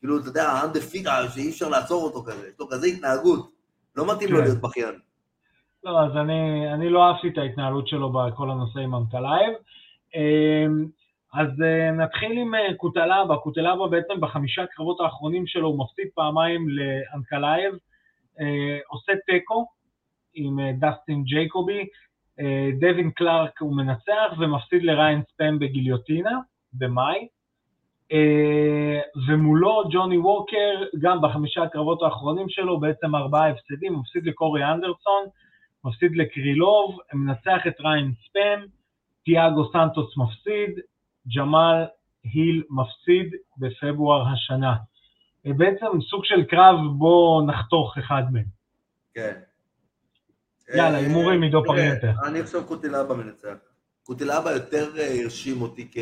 כאילו, אתה יודע, undefeated, שאי אפשר לעצור אותו כזה, יש לו כזה התנהגות. לא מתאים לו כן. להיות בכיין. לא, אז אני, אני לא אהבתי את ההתנהלות שלו בכל הנושא עם אנקלייב. אמ, אז אה, נתחיל עם אה, קוטלבה. קוטלבה בעצם בחמישה הקרבות האחרונים שלו הוא מפסיד פעמיים לאנקלייב, אה, עושה תיקו עם דסטין ג'ייקובי, דווין קלארק הוא מנצח ומפסיד לריאן ספאן בגיליוטינה במאי. ומולו ג'וני ווקר, גם בחמישה הקרבות האחרונים שלו, בעצם ארבעה הפסדים, הוא מפסיד לקורי אנדרסון, מפסיד לקרילוב, מנצח את ריין ספאם, תיאגו סנטוס מפסיד, ג'מאל היל מפסיד בפברואר השנה. אה, בעצם סוג של קרב בו נחתוך אחד מהם. כן. יאללה, אה, הימורים עידו פריאנטה. אני חושב קוטילבה מנצח. קוטילבה יותר אה, הרשים אותי כ...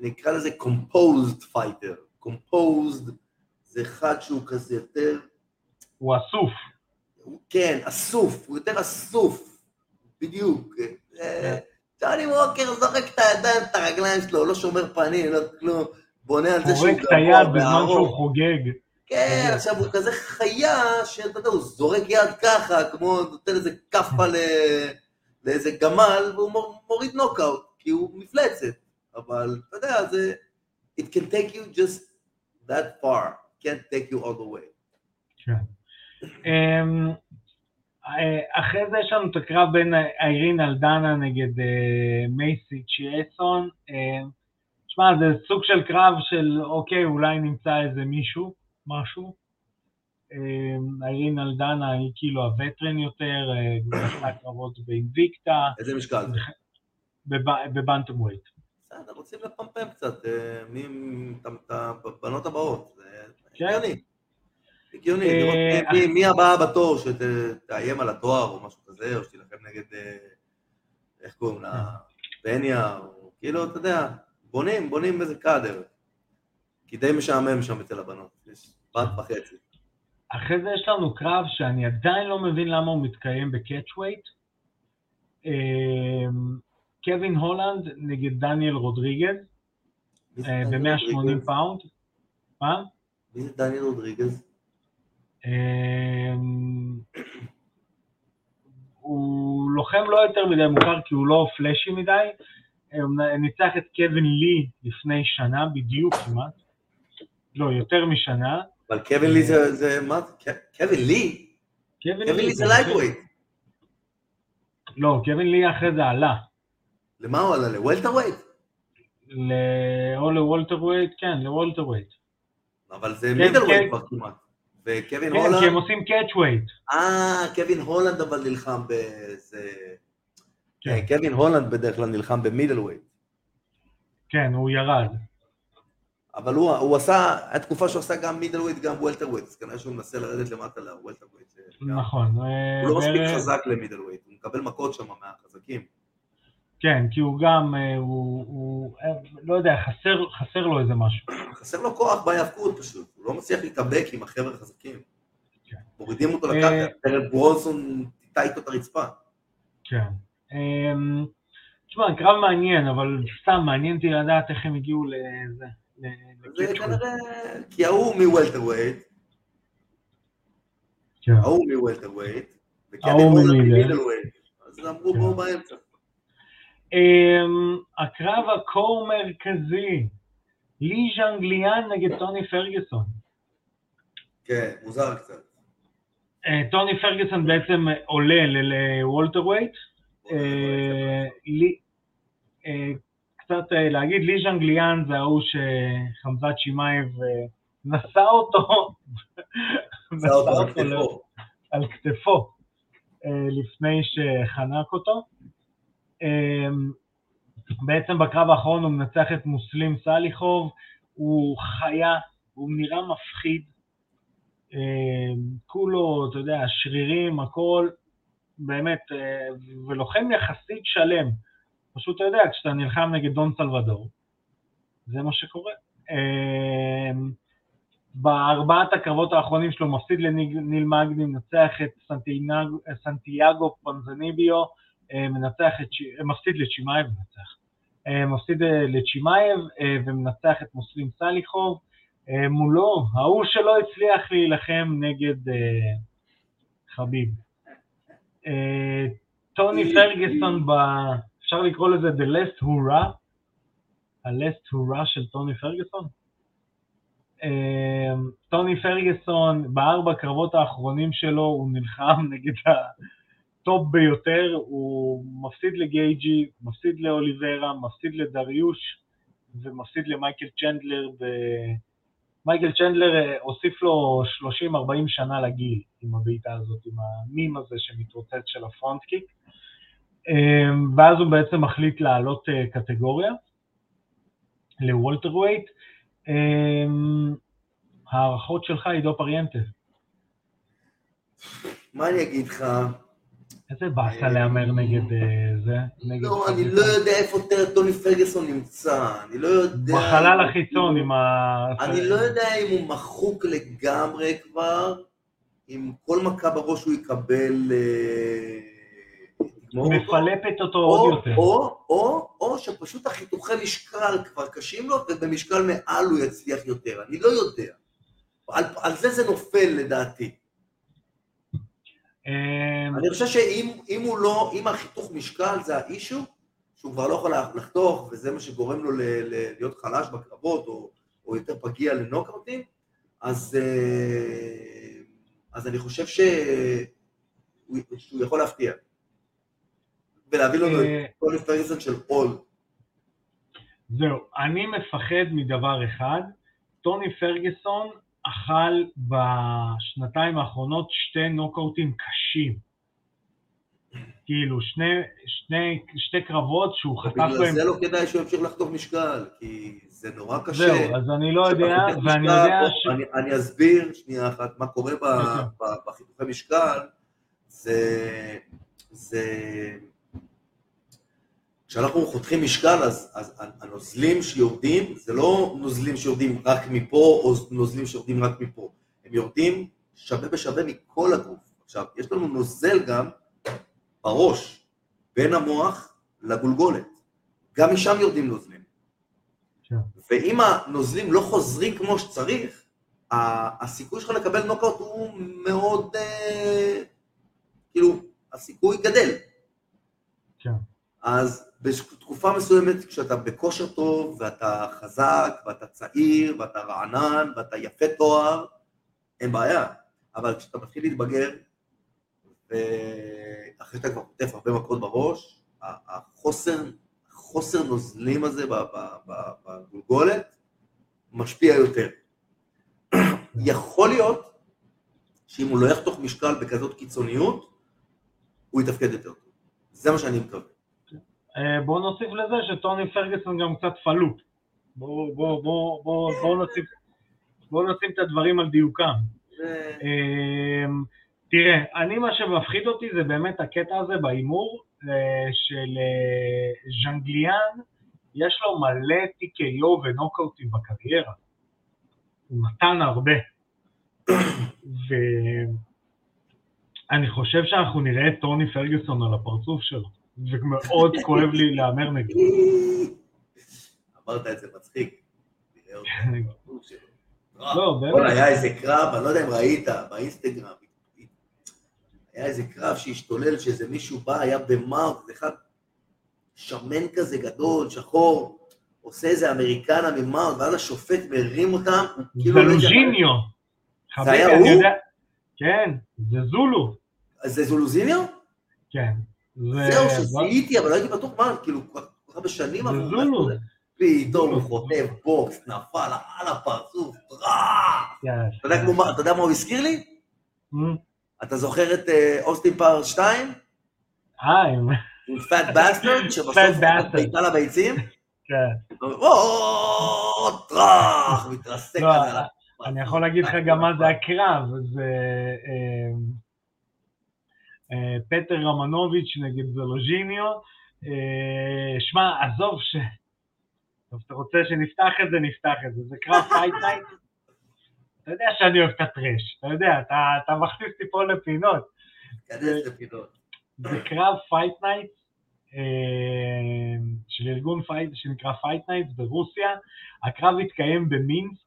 אני אקרא לזה composed fighter. composed זה אחד שהוא כזה יותר, הוא אסוף. כן, אסוף, הוא יותר אסוף, בדיוק. אה, ג'וני ווקר זורק את הידיים, את הרגליים שלו, לא שומר פנים, לא כלום, בונה על זה שהוא פורק את היד בזמן. שהוא חוגג. כן, עכשיו הוא כזה חיה, שאתה יודע, הוא זורק יד ככה, כמו נותן איזה כאפה לאיזה גמל, והוא מור- מוריד נוקאוט, כי הוא מפלצת. אבל אתה יודע, זה... It can take you just that far, can't take you all the way. כן. אמ, אה, אחרי זה יש לנו את הקרב בין איירין אלדנה נגד אה, מייסי צ'יאסון. אה, שמע, זה סוג של קרב של, אוקיי, אולי נמצא איזה מישהו, משהו. אמ, איירין אלדנה היא כאילו הווטרן יותר, אה, עשתה קרבות באינביקטה, איזה משקל? בב- בבנטום ווייט. בסדר, רוצים לפמפם קצת, מי... את הבנות הבאות. הגיוני. הגיוני, אה, לראות מי- הבאה בתור שתאיים על התואר או משהו כזה, או שתילחם נגד, אה, איך קוראים לה, בניה, או כאילו, אתה יודע, בונים, בונים איזה קאדר. כי די משעמם שם אצל הבנות, יש בת וחצי. אחרי זה יש לנו קרב שאני עדיין לא מבין למה הוא מתקיים בקאץ' ווייט. אמ, קווין הולנד נגד דניאל רודריגז מי זה אה, דניאל ב-180 רודריגז? pound. מה? מי זה דניאל רודריגז? אמ, הוא לוחם לא יותר מדי מוכר כי הוא לא flashy מדי. הוא ניצח את קווין לי לפני שנה בדיוק כמעט. לא, יותר משנה. אבל קווין לי זה, זה, מה זה? קווין לי? קווין לי זה lightweight. לא, קווין לי אחרי זה עלה. למה הוא עלה? ל welterweight? ל- או ל welterweight, כן, ל welterweight. אבל זה כן, middleweight כן. כבר כמעט. וקווין כן, הולנד... כי הם עושים catchweight. אה, קווין הולנד אבל נלחם באיזה... כן. כן, קווין הולנד בדרך כלל נלחם ב middleweight. כן, הוא ירד. אבל הוא, הוא עשה, הייתה תקופה שהוא עשה גם middleweight, גם welterweight, אז כנראה שהוא מנסה לרדת למטה ל welterweight. נכון. אה, הוא לא מספיק חזק ל middleweight, הוא מקבל מכות שם מהחזקים. כן, כי הוא גם, אה, הוא, הוא אה, לא יודע, חסר, חסר לו איזה משהו. חסר לו כוח בהיאבקות פשוט, הוא לא מצליח להתאבק עם החבר'ה החזקים. כן. מורידים אותו אה, לקרקע, דרק ברונסון טאטא איתו את הרצפה. כן. תשמע, קרב מעניין, אבל סתם מעניין אותי לדעת איך הם הגיעו לזה. זה כנראה, כי ההוא מ welterweight, כן. ההוא מ welterweight, ההוא מ middle. אז אמרו כן. בואו באמצע. אמ, הקרב הקו מרכזי, לי ז'ינגליאנג נגד טוני פרגוסון. כן, מוזר קצת. אה, טוני פרגוסון בעצם עולה ל welterweight. אה, לי- אה, קצת להגיד, לי ז'אנגליאן זה ההוא שחמזת שמאייב נשא אותו, זה אותו על כתפו. על כתפו לפני שחנק אותו. אה, בעצם בקרב האחרון הוא מנצח את מוסלים סליחוב, הוא חיה, הוא נראה מפחיד, אה, כולו, אתה יודע, שרירים, הכל, באמת, אה, ולוחם יחסית שלם. פשוט אתה יודע, כשאתה נלחם נגד דון סלבדור, זה מה שקורה. אה, בארבעת הקרבות האחרונים שלו מפסיד לניל מגני, מנצח את סנטיאגו, פנזניביו, מנצח את, אה, מפסיד לצ'ימאייב, מנצח. אה, מפסיד אה, לצ'ימאייב אה, ומנצח את מוסלים סליחוב. אה, מולו, ההוא שלא הצליח להילחם נגד אה, חביב. אה, טוני פרגוסון, ב... אפשר לקרוא לזה The Last Hurrah, ה-Last Hurrah של טוני פרגוסון. אה, טוני פרגוסון, בארבע הקרבות האחרונים שלו, הוא נלחם נגד הטופ ביותר, הוא מפסיד לגייג'י, מפסיד לאוליביירה, מפסיד לדריוש, ומפסיד למייקל צ'נדלר. ב... מייקל צ'נדלר אה, הוסיף לו 30-40 שנה לגיל עם הבעיטה הזאת, עם המים הזה שמתרוצץ של ה front kick. אה, ואז הוא בעצם מחליט לעלות אה, קטגוריה ל welterweight. אה, הערכות שלך, עידו פריאנטה. מה אני אגיד לך? איזה באסה להמר נגד אה, זה? לא, אני. לא יודע איפה טוני פרגוסון נמצא, אני לא יודע... בחלל החיצון עם ה... אני לא יודע אם הוא מחוק לגמרי כבר, אם כל מכה בראש הוא יקבל... אה. מפלפת אותו או, עוד יותר. או, או, או שפשוט החיתוכי משקל כבר קשים לו, ובמשקל מעל הוא יצליח יותר, אני לא יודע. על זה זה נופל לדעתי. אה, אני חושב שאם אם הוא לא, אם החיתוך משקל זה האישו, שהוא כבר לא יכול לחתוך, וזה מה שגורם לו להיות חלש בקרבות, או, או יותר פגיע לנוקאוטים, אז, אה, אז אני חושב שהוא שהוא יכול להפתיע. ולהביא לנו אה, את טוני פרגוסון של אול. זהו, אני מפחד מדבר אחד, טוני פרגוסון אכל בשנתיים האחרונות שתי נוקאוטים קשים. כאילו, שני, שני, שתי קרבות שהוא חטף בגלל בהם. זה לא כדאי שהוא ימשיך לחתוך משקל, כי זה נורא קשה. זהו, אז אני לא יודע, ואני יודע ש... אני, אני אסביר שנייה אחת מה קורה אוקיי. בחיתוכי משקל, זה, זה... כשאנחנו חותכים משקל, אז, אז הנוזלים שיורדים, זה לא נוזלים שיורדים רק מפה, או נוזלים שיורדים רק מפה. הם יורדים שווה בשווה מכל הגוף. עכשיו, יש לנו נוזל גם בראש, בין המוח לגולגולת. גם משם יורדים נוזלים. כן. ואם הנוזלים לא חוזרים כמו שצריך, הסיכוי שלך לקבל נוקאוט הוא מאוד, אה, כאילו, הסיכוי גדל. כן. אז בתקופה מסוימת, כשאתה בכושר טוב, ואתה חזק, ואתה צעיר, ואתה רענן, ואתה יפה תואר, אין בעיה. אבל כשאתה מתחיל להתבגר, ואחרי שאתה כבר חוטף הרבה מכות בראש, החוסר, החוסר נוזלים הזה בגולגולת משפיע יותר. יכול להיות שאם הוא לא יחתוך משקל בכזאת קיצוניות, הוא יתפקד יותר. זה מה שאני מקווה. אה, בואו נוסיף לזה שטוני פרגוסון גם קצת פלוט. בואו בוא, בוא, בוא, בוא נשים, בוא נשים את הדברים על דיוקם. אמ, תראה, אני מה שמפחיד אותי זה באמת הקטע הזה בהימור אה, של אה, ז'אנגליאן, יש לו מלא TKO ונוקאוטים בקריירה. הוא נתן הרבה. ואני חושב שאנחנו נראה את טוני פרגוסון על הפרצוף שלו. ומאוד כואב לי להמר נגדו. אמרת את זה מצחיק. לא, באמת. היה איזה קרב, אני לא יודע אם ראית, באינסטגרם, היה איזה קרב שהשתולל, שאיזה מישהו בא, היה במארק, זה אחד שמן כזה גדול, שחור, עושה איזה אמריקנה ממארק, ואז השופט מרים אותם, כאילו... לא זלוז'יניו. זה היה הוא? כן, זה זולו. זה זולוזיניו? כן. זה- זהו, שזיהיתי, אבל לא הייתי בטוח מה, כאילו, כל כך הרבה שנים עברו? פתאום הוא חוטף בוקס, נפל על הפרצוף, טראח! אתה יודע כמו מה- אתה יודע מה הוא הזכיר לי? אתה זוכר את אה, אוסטין פאוורס 2? אה, עם- עם Fat Bastard, שבסוף Fat הוא Bastard. בעיטה לביצים? כן. או, טראח, מתרסק לא, כזה. על הפרצוף. אני יכול להגיד לך גם מה זה הקרב, זה אה, אה, פטר רמנוביץ' נגד זולוז'יניו. אה, שמע, עזוב ש... טוב, אתה רוצה שנפתח את זה, נפתח את זה. זה קרב Fight Night. אתה יודע שאני אוהב את ה trash, אתה יודע, אתה, אתה מכניס אותי פה לפינות. זה קרב Fight Night אה, של ארגון fight שנקרא Fight Night ברוסיה. הקרב התקיים במינסק,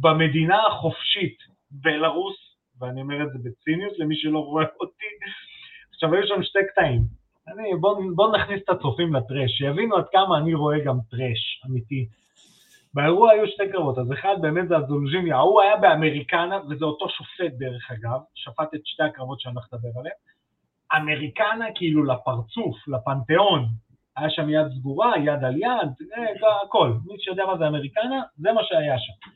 במדינה החופשית בלרוס, ואני אומר את זה בציניות למי שלא רואה אותי. עכשיו היו שם שתי קטעים. אני, בוא, בוא נכניס את הצופים ל trash, שיבינו עד כמה אני רואה גם trash אמיתי. באירוע היו שתי קרבות, אז אחד באמת זה הזולז'יני, ההוא היה באמריקנה, וזה אותו שופט דרך אגב, שפט את שתי הקרבות שאני הולך לדבר עליהן. אמריקנה כאילו לפרצוף, לפנתיאון, היה שם יד סגורה, יד על יד, אה, הכל. מי שיודע מה זה אמריקנה, זה מה שהיה שם.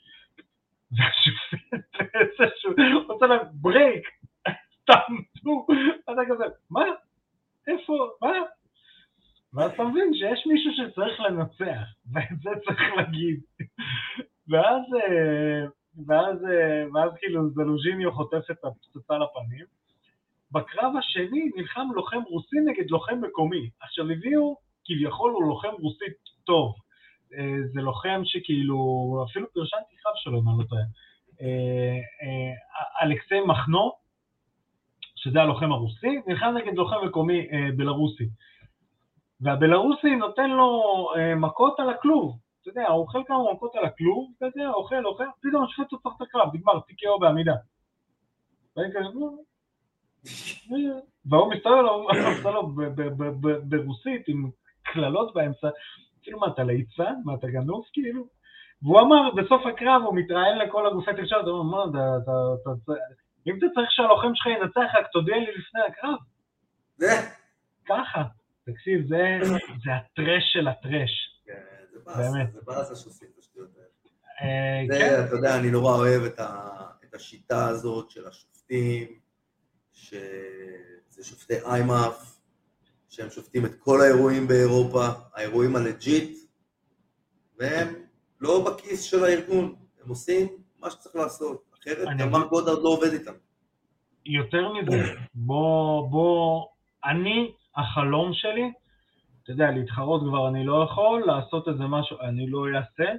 והשופט, איזה שהוא עושה להם ברייק, תעמדו, אתה כזה, מה? איפה, מה? ואז אתה מבין שיש מישהו שצריך לנצח, ואת זה צריך להגיד. ואז, אה, ואז, אה, ואז כאילו זלוז'יניו חוטף את הפצצה לפנים. בקרב השני נלחם לוחם רוסי נגד לוחם מקומי. עכשיו הביאו, כביכול הוא לוחם רוסי טוב. אה, זה לוחם שכאילו, אפילו פרשנתי קרב שלו, אם אני לא טועה. אה, אה, אלכסי מחנו, שזה הלוחם הרוסי, נלחם נגד לוחם מקומי בלרוסי. והבלרוסי נותן לו מכות על הכלוב. אתה יודע, הוא אוכל כמה מכות על הכלוב, כזה, אוכל, אוכל, פתאום השופט עוצר את הקרב, נגמר, TKO בעמידה. והוא מסתובב לו, ברוסית עם קללות באמצע, כאילו מה, אתה ליצן? מה, אתה גנוב כאילו? והוא אמר, בסוף הקרב הוא מתראיין לכל הגופי תקשורת, הוא אומר, מה, אתה- אתה- אתה- אם אתה צריך שהלוחם שלך ינצח, רק תודיע לי לפני הקרב. ככה. תקשיב, זה, זה הטרש של הטרש. כן, זה באסה, באמת. זה באסה שעושים את השטויות האלה. אה, זה, כן, אתה יודע, אני נורא אוהב את השיטה הזאת של השופטים, שזה שופטי איימאף, שהם שופטים את כל האירועים באירופה, האירועים הלג'יט, והם לא בכיס של הארגון, הם עושים מה שצריך לעשות, אחרת גם מרק גודרד לא עובד איתם. יותר מזה, בוא, בוא, אני, החלום שלי, אתה יודע, להתחרות כבר אני לא יכול, לעשות איזה משהו, אני לא אעשה.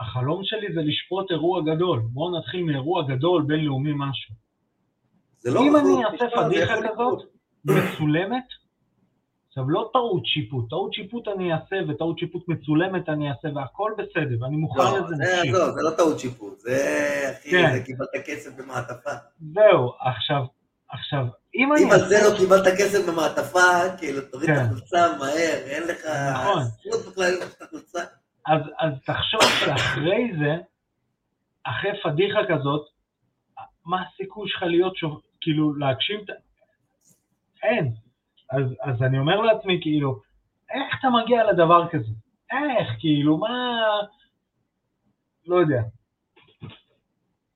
החלום שלי זה לשפוט אירוע גדול. בואו נתחיל מאירוע גדול, בינלאומי משהו. לא אם נכון, אני אעשה פדיחה כזאת. מצולמת, עכשיו לא טעות שיפוט, טעות שיפוט אני אעשה וטעות שיפוט מצולמת אני אעשה והכל בסדר, ואני מוכן לא, לזה זה, נפשי. עזוב, זה לא טעות שיפוט, זה, אחי, כן. זה קיבלת כסף במעטפה. זהו, עכשיו, עכשיו, אם אני אם על זה לא קיבלת כסף במעטפה, כאילו, תוריד את כן. החולצה מהר, אין לך נכון. את. אז, אז תחשוב שאחרי זה, אחרי פדיחה כזאת, מה הסיכוי שלך להיות שוב, כאילו, להגשים את. אין. אז, אז אני אומר לעצמי, כאילו, איך אתה מגיע לדבר כזה? איך, כאילו, מה... לא יודע.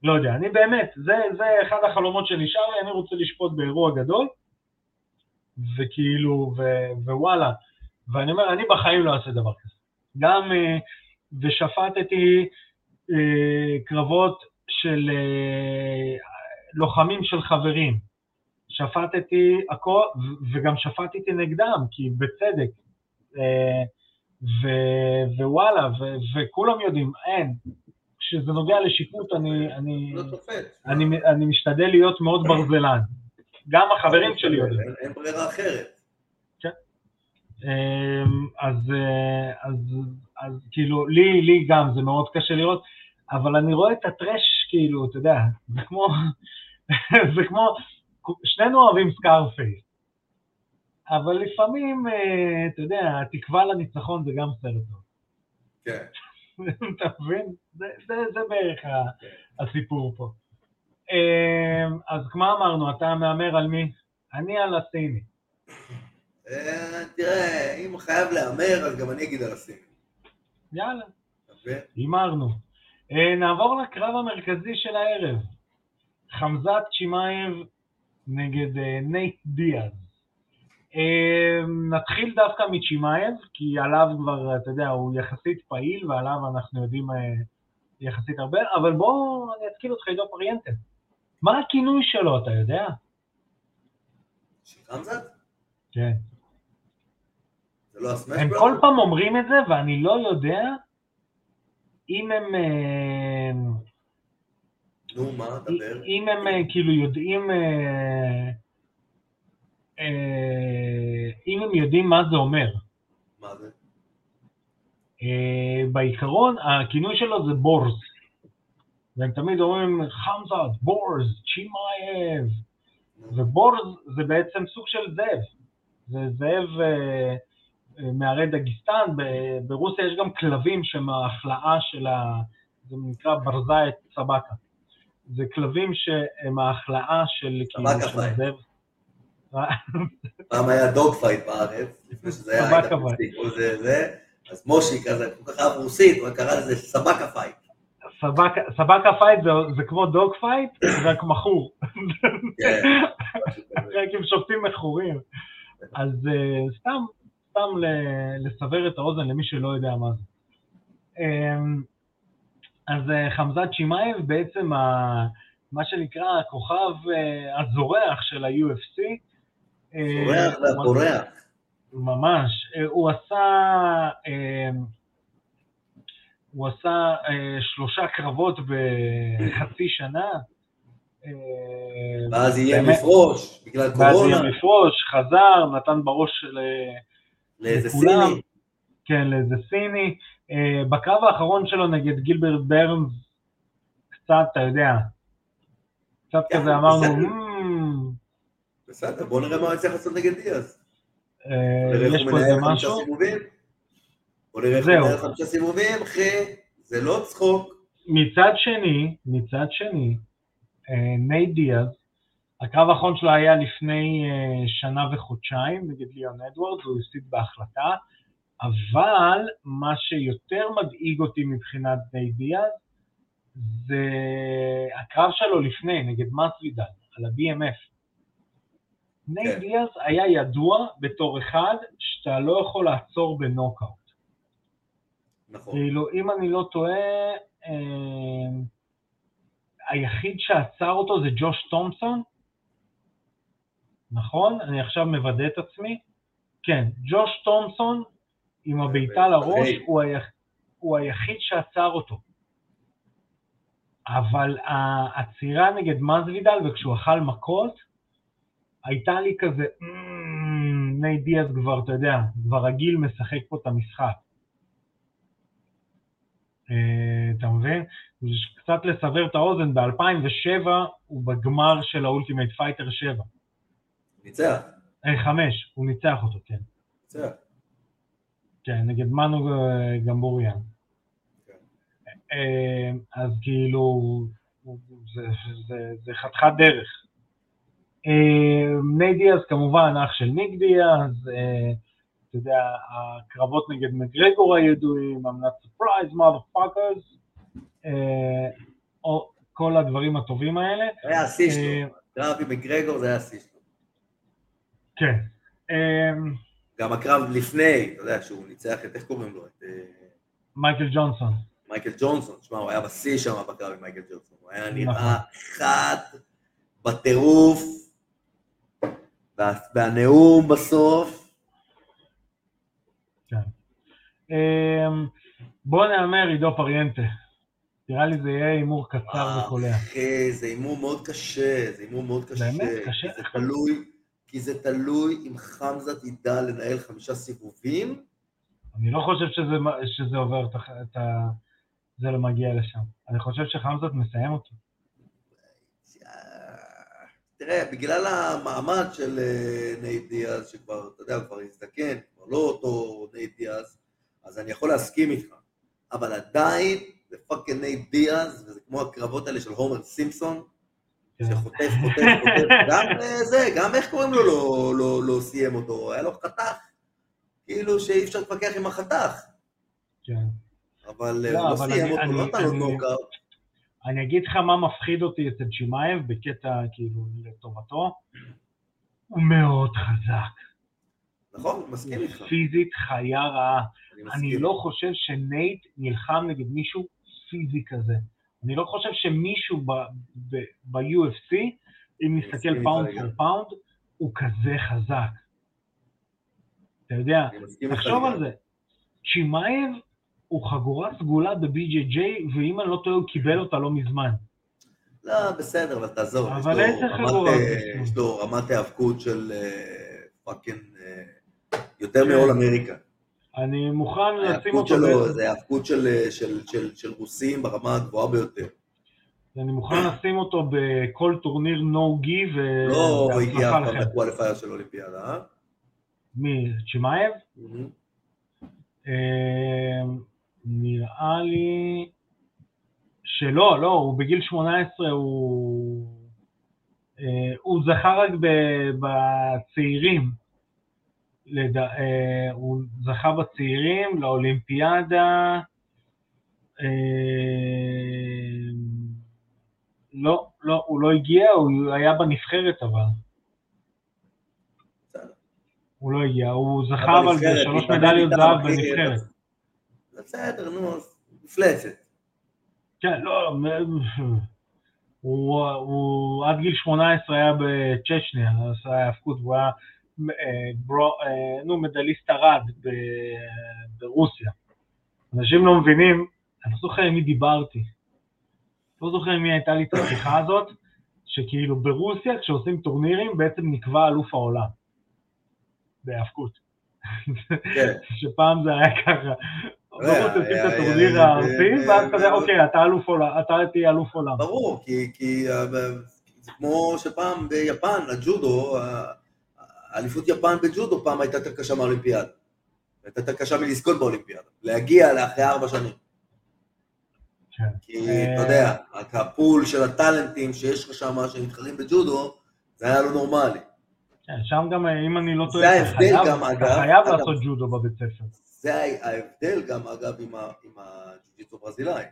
לא יודע, אני באמת, זה, זה אחד החלומות שנשאר לי, אני רוצה לשפוט באירוע גדול, וכאילו, ו, ווואלה, ואני אומר, אני בחיים לא אעשה דבר כזה. גם, אה, ושפטתי אה, קרבות של אה, לוחמים של חברים. שפטתי הכל, וגם שפטתי נגדם, כי בצדק. אה, ו- ווואלה, ו- וכולם יודעים, אין. כשזה נוגע לשיפוט, אני, אני, לא תופס. אני, אני משתדל להיות מאוד ברזלן. גם החברים שלי יודעים. אין- ברירה אחרת. אמ, אז, אה, אז, אז כאילו, לי, לי גם זה מאוד קשה לראות, אבל אני רואה את ה trash, כאילו, אתה יודע, זה כמו, זה כמו, שנינו אוהבים סקארפייס, אבל לפעמים, אה, אתה יודע, התקווה לניצחון זה גם סרט טוב. כן. אתה מבין? זה, זה, זה בערך הסיפור פה. אמ, אז מה אמרנו, אתה מהמר על מי? אני על הסיני. אה, תראה, אם חייב להמר, אז גם אני אגיד על הסיני. יאללה, יפה. הימרנו. אה, נעבור לקרב המרכזי של הערב. חמזת צ'ימאייב נגד אה, נייט דיאז. אה, נתחיל דווקא מצ'ימאייב, כי עליו כבר, אתה יודע, הוא יחסית פעיל, ועליו אנחנו יודעים אה, יחסית הרבה, אבל בואו אני אתקיל אותך עידו פריאנטה. מה הכינוי שלו, אתה יודע? חמזת? כן. זה לא הסמאש הם כל פעם אומרים את זה, ואני לא יודע אם הם... נו, מה, דבר. אם הם אה, כאילו יודעים... אה, אה, אם הם יודעים מה זה אומר. מה זה? בעיקרון, הכינוי שלו זה בורז. והם תמיד אומרים חמזת, בורז, צ'ימאייב. ובורז זה בעצם סוג של זאב. זה זאב אה, מערי דגיסטן, ברוסיה יש גם כלבים שהם ההחלאה של ה... זה נקרא ברזאית סבקה. זה כלבים שהם ההחלאה של כאילו, סבקה של פייט. זאב. פעם היה דוג פייט בארץ, לפני שזה היה סבקה הייתה פייט. מספיק, כל זה, זה, אז מושי כזה, כל כך אהב רוסית, הוא קרא לזה סבקה פייט. סבקה, פייט זה, כמו דוג פייט, רק מכור. כן. רק עם שופטים מכורים. אז uh, סתם, סתם לסבר את האוזן למי שלא יודע מה זה. אז uh, חמזת שמאייב בעצם ה, מה שנקרא הכוכב uh, הזורח של ה-UFC. אה, זורח והפורח. ממש. אה, הוא עשה, אה, הוא עשה אה, שלושה קרבות בחצי שנה. אה, ואז יהיה באמת, לפרוש, בגלל ואז קורונה, יהיה לפרוש, חזר, נתן בראש של... לאיזה לכולם. סיני. כן, לאיזה סיני. אה, בקרב האחרון שלו נגד גילברט ברנס, קצת, אתה יודע, קצת כן, כזה אמרנו, בסדר. "מ, בסדר, בוא נראה מה הוא יצליח לעשות נגד דיאז. אה, יש פה איזה משהו. בוא נראה איך הוא. מנהל חמישה סיבובים, אחי, זה לא צחוק. מצד שני, מצד שני, אה, נייט דיאז, הקרב האחרון שלו היה לפני שנה וחודשיים נגד ליאון אדוארדס, הוא הפסיד בהחלטה, אבל מה שיותר מדאיג אותי מבחינת נייט דיאז, זה הקרב שלו לפני, נגד מסווידל, על ה-BMF. נייט כן. דיאז היה ידוע בתור אחד שאתה לא יכול לעצור בנוקאוט. נכון. כאילו, אם אני לא טועה, אה, היחיד שעצר אותו זה ג'וש תומפסון, נכון? אני עכשיו מוודא את עצמי. כן, ג'וש תומפסון עם הבעיטה לראש. הוא. הוא היחיד שעצר אותו. אבל העצירה נגד מסווידל, וכשהוא אכל מכות, הייתה לי כזה, "מ, נייט דיאז כבר, אתה יודע, כבר רגיל משחק פה את המשחק. אה, אתה מבין? קצת לסבר את האוזן, ב-2007 הוא בגמר של ה Ultimate Fighter 7. ניצח, אה, 5, הוא ניצח אותו, כן. ניצח. כן, נגד מנו גמבוריאן. כן. אה, אז כאילו, זה, זה, זה חתיכת דרך. אה, נייט דיאז כמובן אח של ניק דיאז, אה, אתה יודע, הקרבות נגד מגרגור הידועים, I'm not surprised, motherfuckers, או כל הדברים הטובים האלה. זה היה השיא אה, שלו. קרב עם מגרגור זה היה השיא שלו. כן. גם הקרב לפני, אתה יודע, שהוא ניצח את, איך קוראים לו? את אה, מייקל ג'ונסון. מייקל ג'ונסון. תשמע, הוא היה בשיא שם בקרב עם מייקל ג'ונסון. הוא היה נכון. נראה חד, בטירוף, וה- והנאום בסוף. כן. אה, בוא נאמר עידו פריאנטה. נראה לי זה יהיה הימור קצר וקולע. אחי, זה הימור מאוד קשה, זה הימור מאוד קשה. באמת? קשה? זה תלוי, כי זה תלוי אם חמזת ידע לנהל חמישה סיבובים. אני לא חושב שזה, שזה עובר את ה- את ה... זה לא מגיע לשם. אני חושב שחמזת מסיים אותו. תראה, בגלל המעמד של אה, נייט דיאז, שכבר, אתה יודע, כבר הזדקן, כבר לא אותו נייט דיאז, אז אני יכול להסכים איתך. אבל עדיין, זה fucking נייט דיאז, וזה כמו הקרבות האלה של הומר סימפסון. שחוטף, חוטף, חוטף, גם אה, זה, גם איך קוראים לו לא, לא, לא סיים אותו, היה לו חתך, כאילו שאי אפשר להתווכח עם החתך, כן. אבל אה, לא, הוא לא אבל סיים אני- אותו, אני- לא נתן לו אני- נוקאוט. אני אגיד לך מה מפחיד אותי אצל צ'ימאייב בקטע כאילו לטובתו. הוא מאוד חזק. נכון, מסכים איתך, פיזית חיה רעה. אני אני. לא חושב שנייט נלחם נגד מישהו פיזי כזה. אני לא חושב שמישהו ב-UFC, אם נסתכל pound. for pound, הוא כזה חזק. אתה יודע, תחשוב על. זה. צ'ימאייב הוא חגורה סגולה ב-BJJ, ואם אני לא טועה, הוא קיבל אותה לא מזמן. לא, בסדר, אבל תעזוב, אבל איזה חגורה אה, זה? יש לו רמת היאבקות של אה, fucking, אה, יותר כן. מ all American. אני מוכן לשים אותו, שלו זה היאבקות של, של, של, של רוסים ברמה הגבוהה ביותר. אני מוכן לשים אותו בכל טורניר no gi, לא הגיע ובהצלחה אף פעם. ל qualifier של אולימפיאדה, אה? מי? צ'ימאייב? אה, נראה לי שלא, לא, הוא בגיל 18, הוא, אה, הוא זכה רק בצעירים, לד... אה, הוא זכה בצעירים לאולימפיאדה, אה, לא, לא, הוא לא הגיע, הוא היה בנבחרת אבל. הוא לא הגיע, הוא זכה אבל בשלוש מדליות זהב בנבחרת. אז- בסדר, נו, אז מפלצת. כן, לא, מ- הוא, הוא עד גיל 18 היה בצ'צ'ניה, עשה היאבקות, והוא היה אה, ברו, אה, נו, מדליסט ארד ברוסיה. אנשים לא מבינים, אני לא זוכר עם מי דיברתי. לא זוכר עם מי הייתה לי את השיחה הזאת, שכאילו ברוסיה, כשעושים טורנירים, בעצם נקבע אלוף העולם. בהיאבקות. כן. שפעם זה היה ככה. עושים את הטורניר הארצי, ואז אוקיי, אתה אלוף עולם, אתה תהיה אלוף עולם. ברור, כי, כי אה, זה כמו שפעם ביפן, הג'ודו, האליפות יפן בג'ודו פעם הייתה יותר קשה מהאולימפיאדה. הייתה יותר קשה מלזכות באולימפיאדה. להגיע לאחרי ארבע שנים. כן. כי אתה יודע, הפול של הטאלנטים שיש לך שם שמתחרים בג'ודו, זה היה לא נורמלי. כן, שם גם, אם אני לא טועה, אתה חייב-. לעשות ג'ודו בבית ספר. זה ההבדל גם, אגב, עם הג'ו-ג'יצו ברזילאי.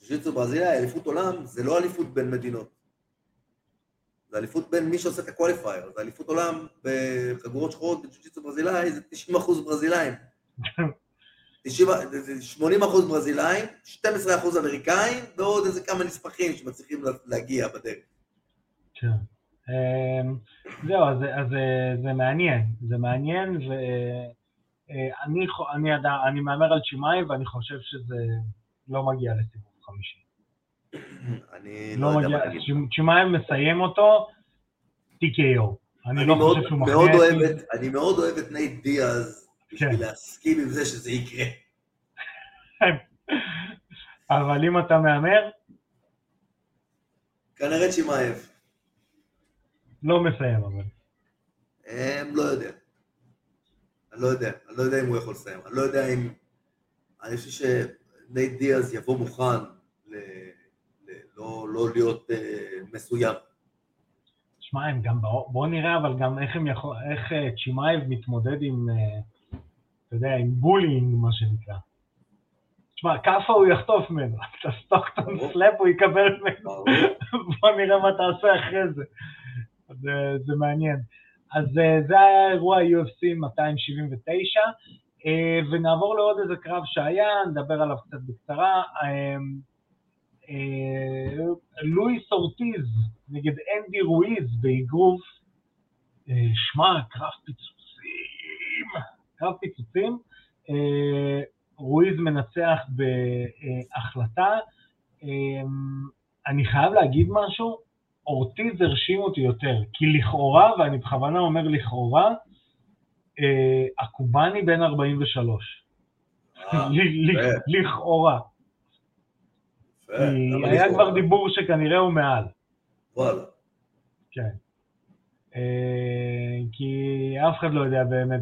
ג'ו-ג'יצו ברזילאי, אליפות עולם, זה לא אליפות בין מדינות. זה אליפות בין מי שעושה את הקואליפייר. זה אליפות עולם בחגורות שחורות בג'ו-ג'יצו ברזילאי, זה 90% ברזילאים. 90 זה 80% ברזילאים, 12% אמריקאים, ועוד איזה כמה נספחים שמצליחים לה- להגיע בדרך. כן. אמ, זהו, אז אז זה- זה מעניין, זה מעניין, ואני אני עדיין- אני מהמר על צ'ימאי, ואני חושב שזה לא מגיע לסיבוב חמישי. אני לא לא יודע מה להגיד. צ'ימ- צ'ימאי מסיים אותו, TKO. אני אני לא מאוד- חושב שהוא מאוד מכריע. אוהב את- אני מאוד אוהב את נייט דיאז, בשביל כן. להסכים עם זה שזה יקרה. אבל אם אתה מהמר, כנראה צ'ימאייב. לא מסיים אבל. אמ, לא יודע. אני לא יודע. אני לא יודע אם הוא יכול לסיים. אני לא יודע אם... אני חושב שנייט דיאז יבוא מוכן ל... לא, לא להיות אה, מסוים. שמע, הם גם, בא- בוא נראה אבל גם איך יכול, איך אה, צ'ימאייב מתמודד עם, אה, אתה יודע, עם bullying, מה שנקרא. תשמע, כאפה הוא יחטוף ממנו, את ה Stockton. slap הוא יקבל ממנו. בוא נראה מה תעשה אחרי זה. אז אה, זה מעניין. אז אה, זה היה אירוע UFC 279, אה, ונעבור לעוד איזה קרב שהיה, נדבר עליו קצת בקצרה. אה, לואיס אורטיז נגד אנדי רואיז באגרוף. אה, שמע, קרב פיצוצים, קרב פיצוצים. אה, רואיז מנצח בהחלטה. אני חייב להגיד משהו, אורטיז הרשים אותי יותר, כי לכאורה, ואני בכוונה אומר לכאורה, הקובאני בן 43. אה, ל- ל- יפה, לכאורה. למה היה? כבר דיבור שכנראה הוא מעל. וואלה. כן. אה, כי אף אחד לא יודע באמת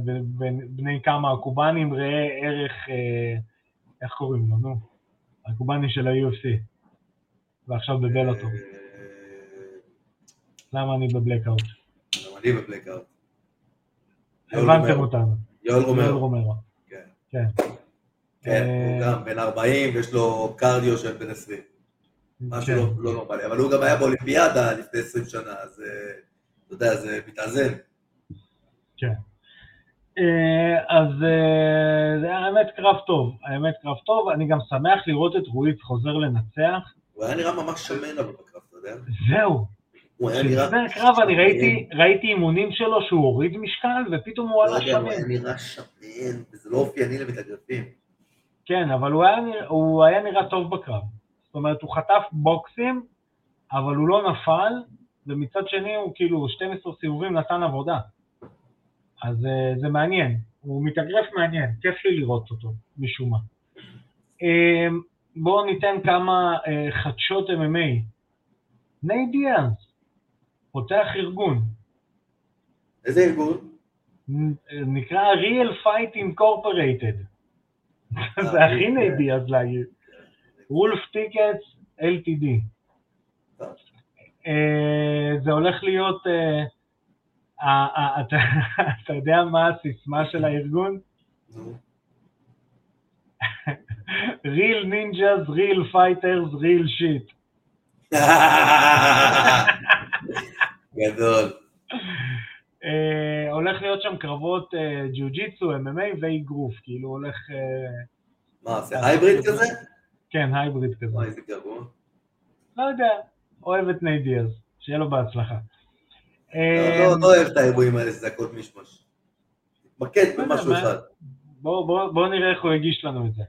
בני כמה הקובאנים, ראה ערך, אה, איך קוראים לו, נו? הקובאני של ה-UFC. ועכשיו. אה, למה אני בבלקאוט? גם אני בבלקאוט. הבנתם רומרו. אותנו. יואל יואל רומרו. רומרו. כן. כן. כן, הוא אה, גם בן 40 ויש לו קרדיו של בן 20. משהו כן. לא- לא נורמלי. אבל הוא גם היה באולימפיאדה לפני 20 שנה, אז אה, אתה יודע, זה מתאזן. כן. אה, אז אה, זה האמת קרב טוב, האמת קרב טוב, אני גם שמח לראות את רואיץ חוזר לנצח. הוא היה נראה ממש שמן אבל בקרב, אתה יודע? זהו, הוא היה נראה... לפני הקרב אני ראיתי, ראיתי אימונים שלו שהוא הוריד משקל ופתאום הוא לא עלה יודע, הוא היה שמן. נראה שמן, וזה לא אופייני למתאגרפים. כן, אבל הוא היה, נראה, הוא היה נראה טוב בקרב. זאת אומרת, הוא חטף בוקסים, אבל הוא לא נפל, ומצד שני הוא כאילו 12 סיבובים נתן עבודה. אז אה, זה מעניין, הוא מתאגרף מעניין, כיף לי לראות אותו, משום מה. אה, בואו ניתן כמה אה, חדשות MMA. ניי דיאז, פותח ארגון, איזה ארגון? נקרא Real Fight Incorporated. זה הכי כן. ניי דיאז להגיד. וולף טיקטס LTD. אה, זה הולך להיות, אה, אה, אה, אתה יודע מה הסיסמה של הארגון? real ninjas, real fighters, real shit. גדול. אה, הולך להיות שם קרבות אה, ג'יוג'יצו, MMA ואיגרוף, כאילו הולך, אה, מה, זה הייבריד כזה? כן, הייבריד כזה. וואי, איזה גרוע. לא יודע, אוהב את ניי דיאז, שיהיה לו בהצלחה. לא, אה, לא, לא אוהב את האירועים האלה, זה הכל מישמש. תתמקד לא במשהו מה- אחד. בואו בוא, בוא נראה איך הוא הגיש לנו את זה.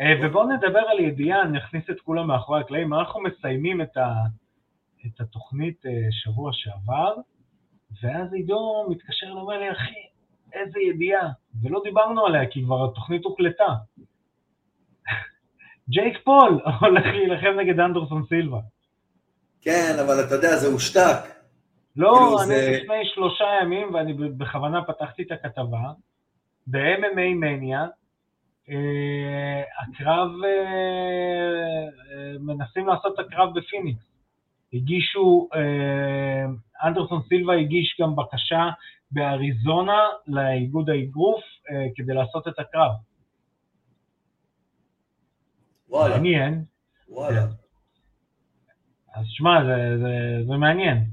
אה, ובואו נדבר על ידיעה, נכניס את כולם מאחורי הקלעים. אנחנו מסיימים את, ה, את התוכנית אה, שבוע שעבר, ואז עידו מתקשר ואומר לי, אחי, איזה ידיעה. ולא דיברנו עליה, כי כבר התוכנית הוקלטה. ג'ייק פול הולך להילחם נגד אנדרסון סילבה. כן, אבל אתה יודע, זה הושתק. לא, כאילו אני זה- לפני שלושה ימים, ואני בכוונה פתחתי את הכתבה, ב-MMA מניה, אה, הקרב, אה, אה, מנסים לעשות את הקרב בפיניקס. הגישו, אה, אנדרסון סילבה הגיש גם בקשה באריזונה לאיגוד האגרוף אה, כדי לעשות את הקרב. וואלה, מעניין. וואלה. אז שמע, זה, זה, זה מעניין.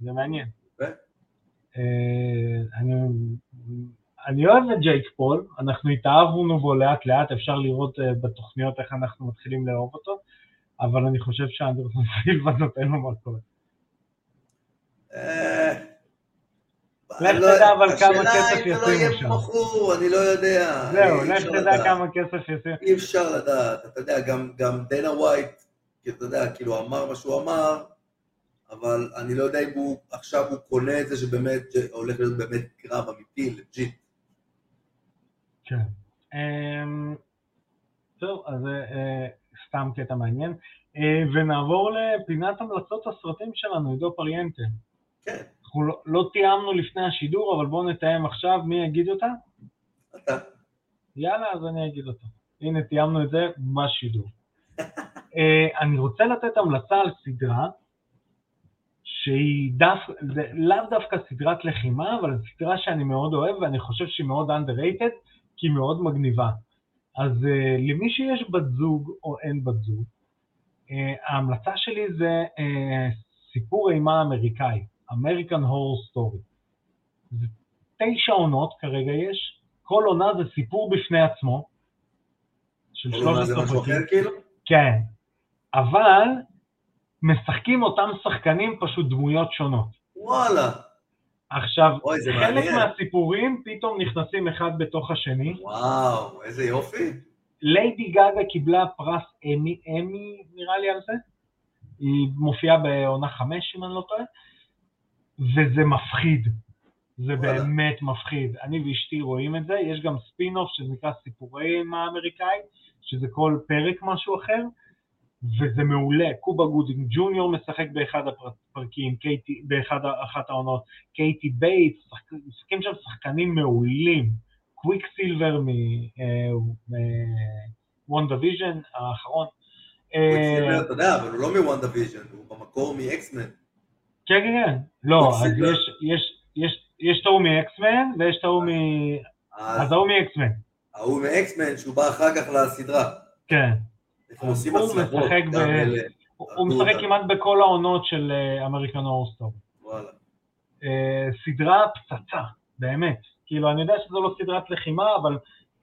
זה מעניין. יפה. אה, אני, אני אוהב את ג'ייק פול, אנחנו התאהבנו בו לאט לאט, אפשר לראות בתוכניות איך אנחנו מתחילים לאהוב אותו, אבל אני חושב שאנדרסון סילבה נותן לו מקום. לך לא- תדע אבל כמה כסף לא ישימו שם. אני לא יודע. זהו, לך תדע. כמה כסף ישים. אי אפשר לדעת, אתה יודע, גם, דנה ווייט, אתה יודע, כאילו אמר מה שהוא אמר, אבל אני לא יודע אם הוא, עכשיו הוא קונה את זה שבאמת, הולך להיות באמת קרב אמיתי, legit. כן. אמ, טוב, אז אה, סתם קטע מעניין. אה, ונעבור לפינת המלצות הסרטים שלנו, עידו פריאנטה. כן, אנחנו לא, לא תיאמנו לפני השידור, אבל בואו נתאם עכשיו מי יגיד אותה. אתה. יאללה, אז אני אגיד אותה. הנה, תיאמנו את זה בשידור. אה, אני רוצה לתת המלצה על סדרה שהיא דף, זה לאו דווקא סדרת לחימה, אבל זו סדרה שאני מאוד אוהב ואני חושב שהיא מאוד underrated, כי היא מאוד מגניבה. אז uh, למי שיש בת זוג או אין בת זוג, uh, ההמלצה שלי זה uh, סיפור אימה אמריקאי, American Horror Story. זה תשע עונות כרגע יש, כל עונה זה סיפור בפני עצמו, של כל עונה זה 13 משהו פרקים. כאילו? כן, אבל משחקים אותם שחקנים פשוט דמויות שונות. וואלה. עכשיו, אוי, חלק מעניין. מהסיפורים פתאום נכנסים אחד בתוך השני. וואו, איזה יופי. ליידי גאגה קיבלה פרס אמי, אמי נראה לי על זה. היא מופיעה בעונה חמש, אם אני לא טועה, וזה מפחיד. זה וואלה. באמת מפחיד. אני ואשתי רואים את זה, יש גם ספין-אוף שנקרא סיפורים האמריקאים, שזה כל פרק משהו אחר, וזה מעולה. קובה גודינג ג'וניור משחק באחד הפרקים, קתי, באחד, אחת העונות, קתי בייטס, שחק- משחקים שם שחקנים מעולים. Quicksilver מ WandaVision האחרון. אה, Quicksilver, אתה יודע, אבל הוא לא מ WandaVision, הוא במקור מ X-Men. כן, כן, כן. לא, אז. יש, יש, יש, יש את ההוא מ X-Men ויש את ההוא מ... אז אז ההוא מ X-Men, ההוא מ X-Men, שהוא בא אחר כך לסדרה. כן. הם עושים הוא הצלחות. הוא משחק אותם. כמעט בכל העונות של American Horror Story. סדרה פצצה, באמת. כאילו, אני יודע שזו לא סדרת לחימה, אבל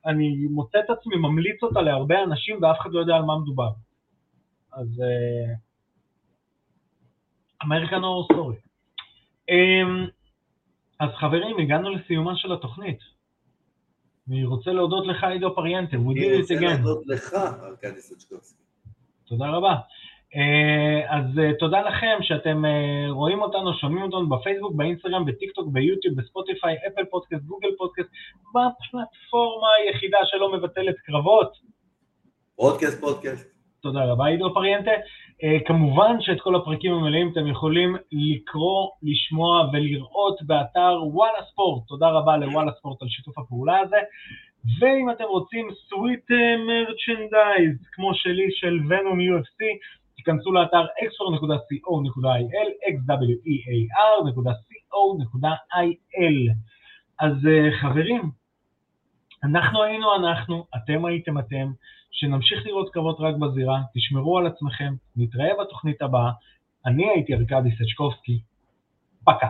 אני מוצא את עצמי ממליץ אותה להרבה אנשים ואף אחד לא יודע על מה מדובר. אז American Horror Story. אז חברים, הגענו לסיומה של התוכנית. אני רוצה להודות לך, עידו פריאנטה, we אני did it רוצה again. להודות לך, ארכדי סצ'קובסקי. תודה רבה. אה, אז אה, תודה לכם שאתם אה, רואים אותנו, שומעים אותנו בפייסבוק, באינסטגרם, בטיקטוק, ביוטיוב, בספוטיפיי, אפל פודקאסט, גוגל פודקאסט, בפלטפורמה היחידה שלא מבטלת קרבות. פודקאסט, פודקאסט. תודה רבה, עידו פריאנטה. אה, כמובן שאת כל הפרקים המלאים אתם יכולים לקרוא, לשמוע ולראות באתר וואלה ספורט. תודה רבה לוואלה ספורט על שיתוף הפעולה הזה. ואם אתם רוצים סוויט מרצ'נדייז, כמו שלי של ונום UFC, תיכנסו לאתר xfor.co.il, xwear.co.il. אז אה, חברים, אנחנו היינו אנחנו, אתם הייתם אתם, שנמשיך לראות קרבות רק בזירה, תשמרו על עצמכם, נתראה בתוכנית הבאה. אני הייתי ארכדי סצ'קובסקי, פקה.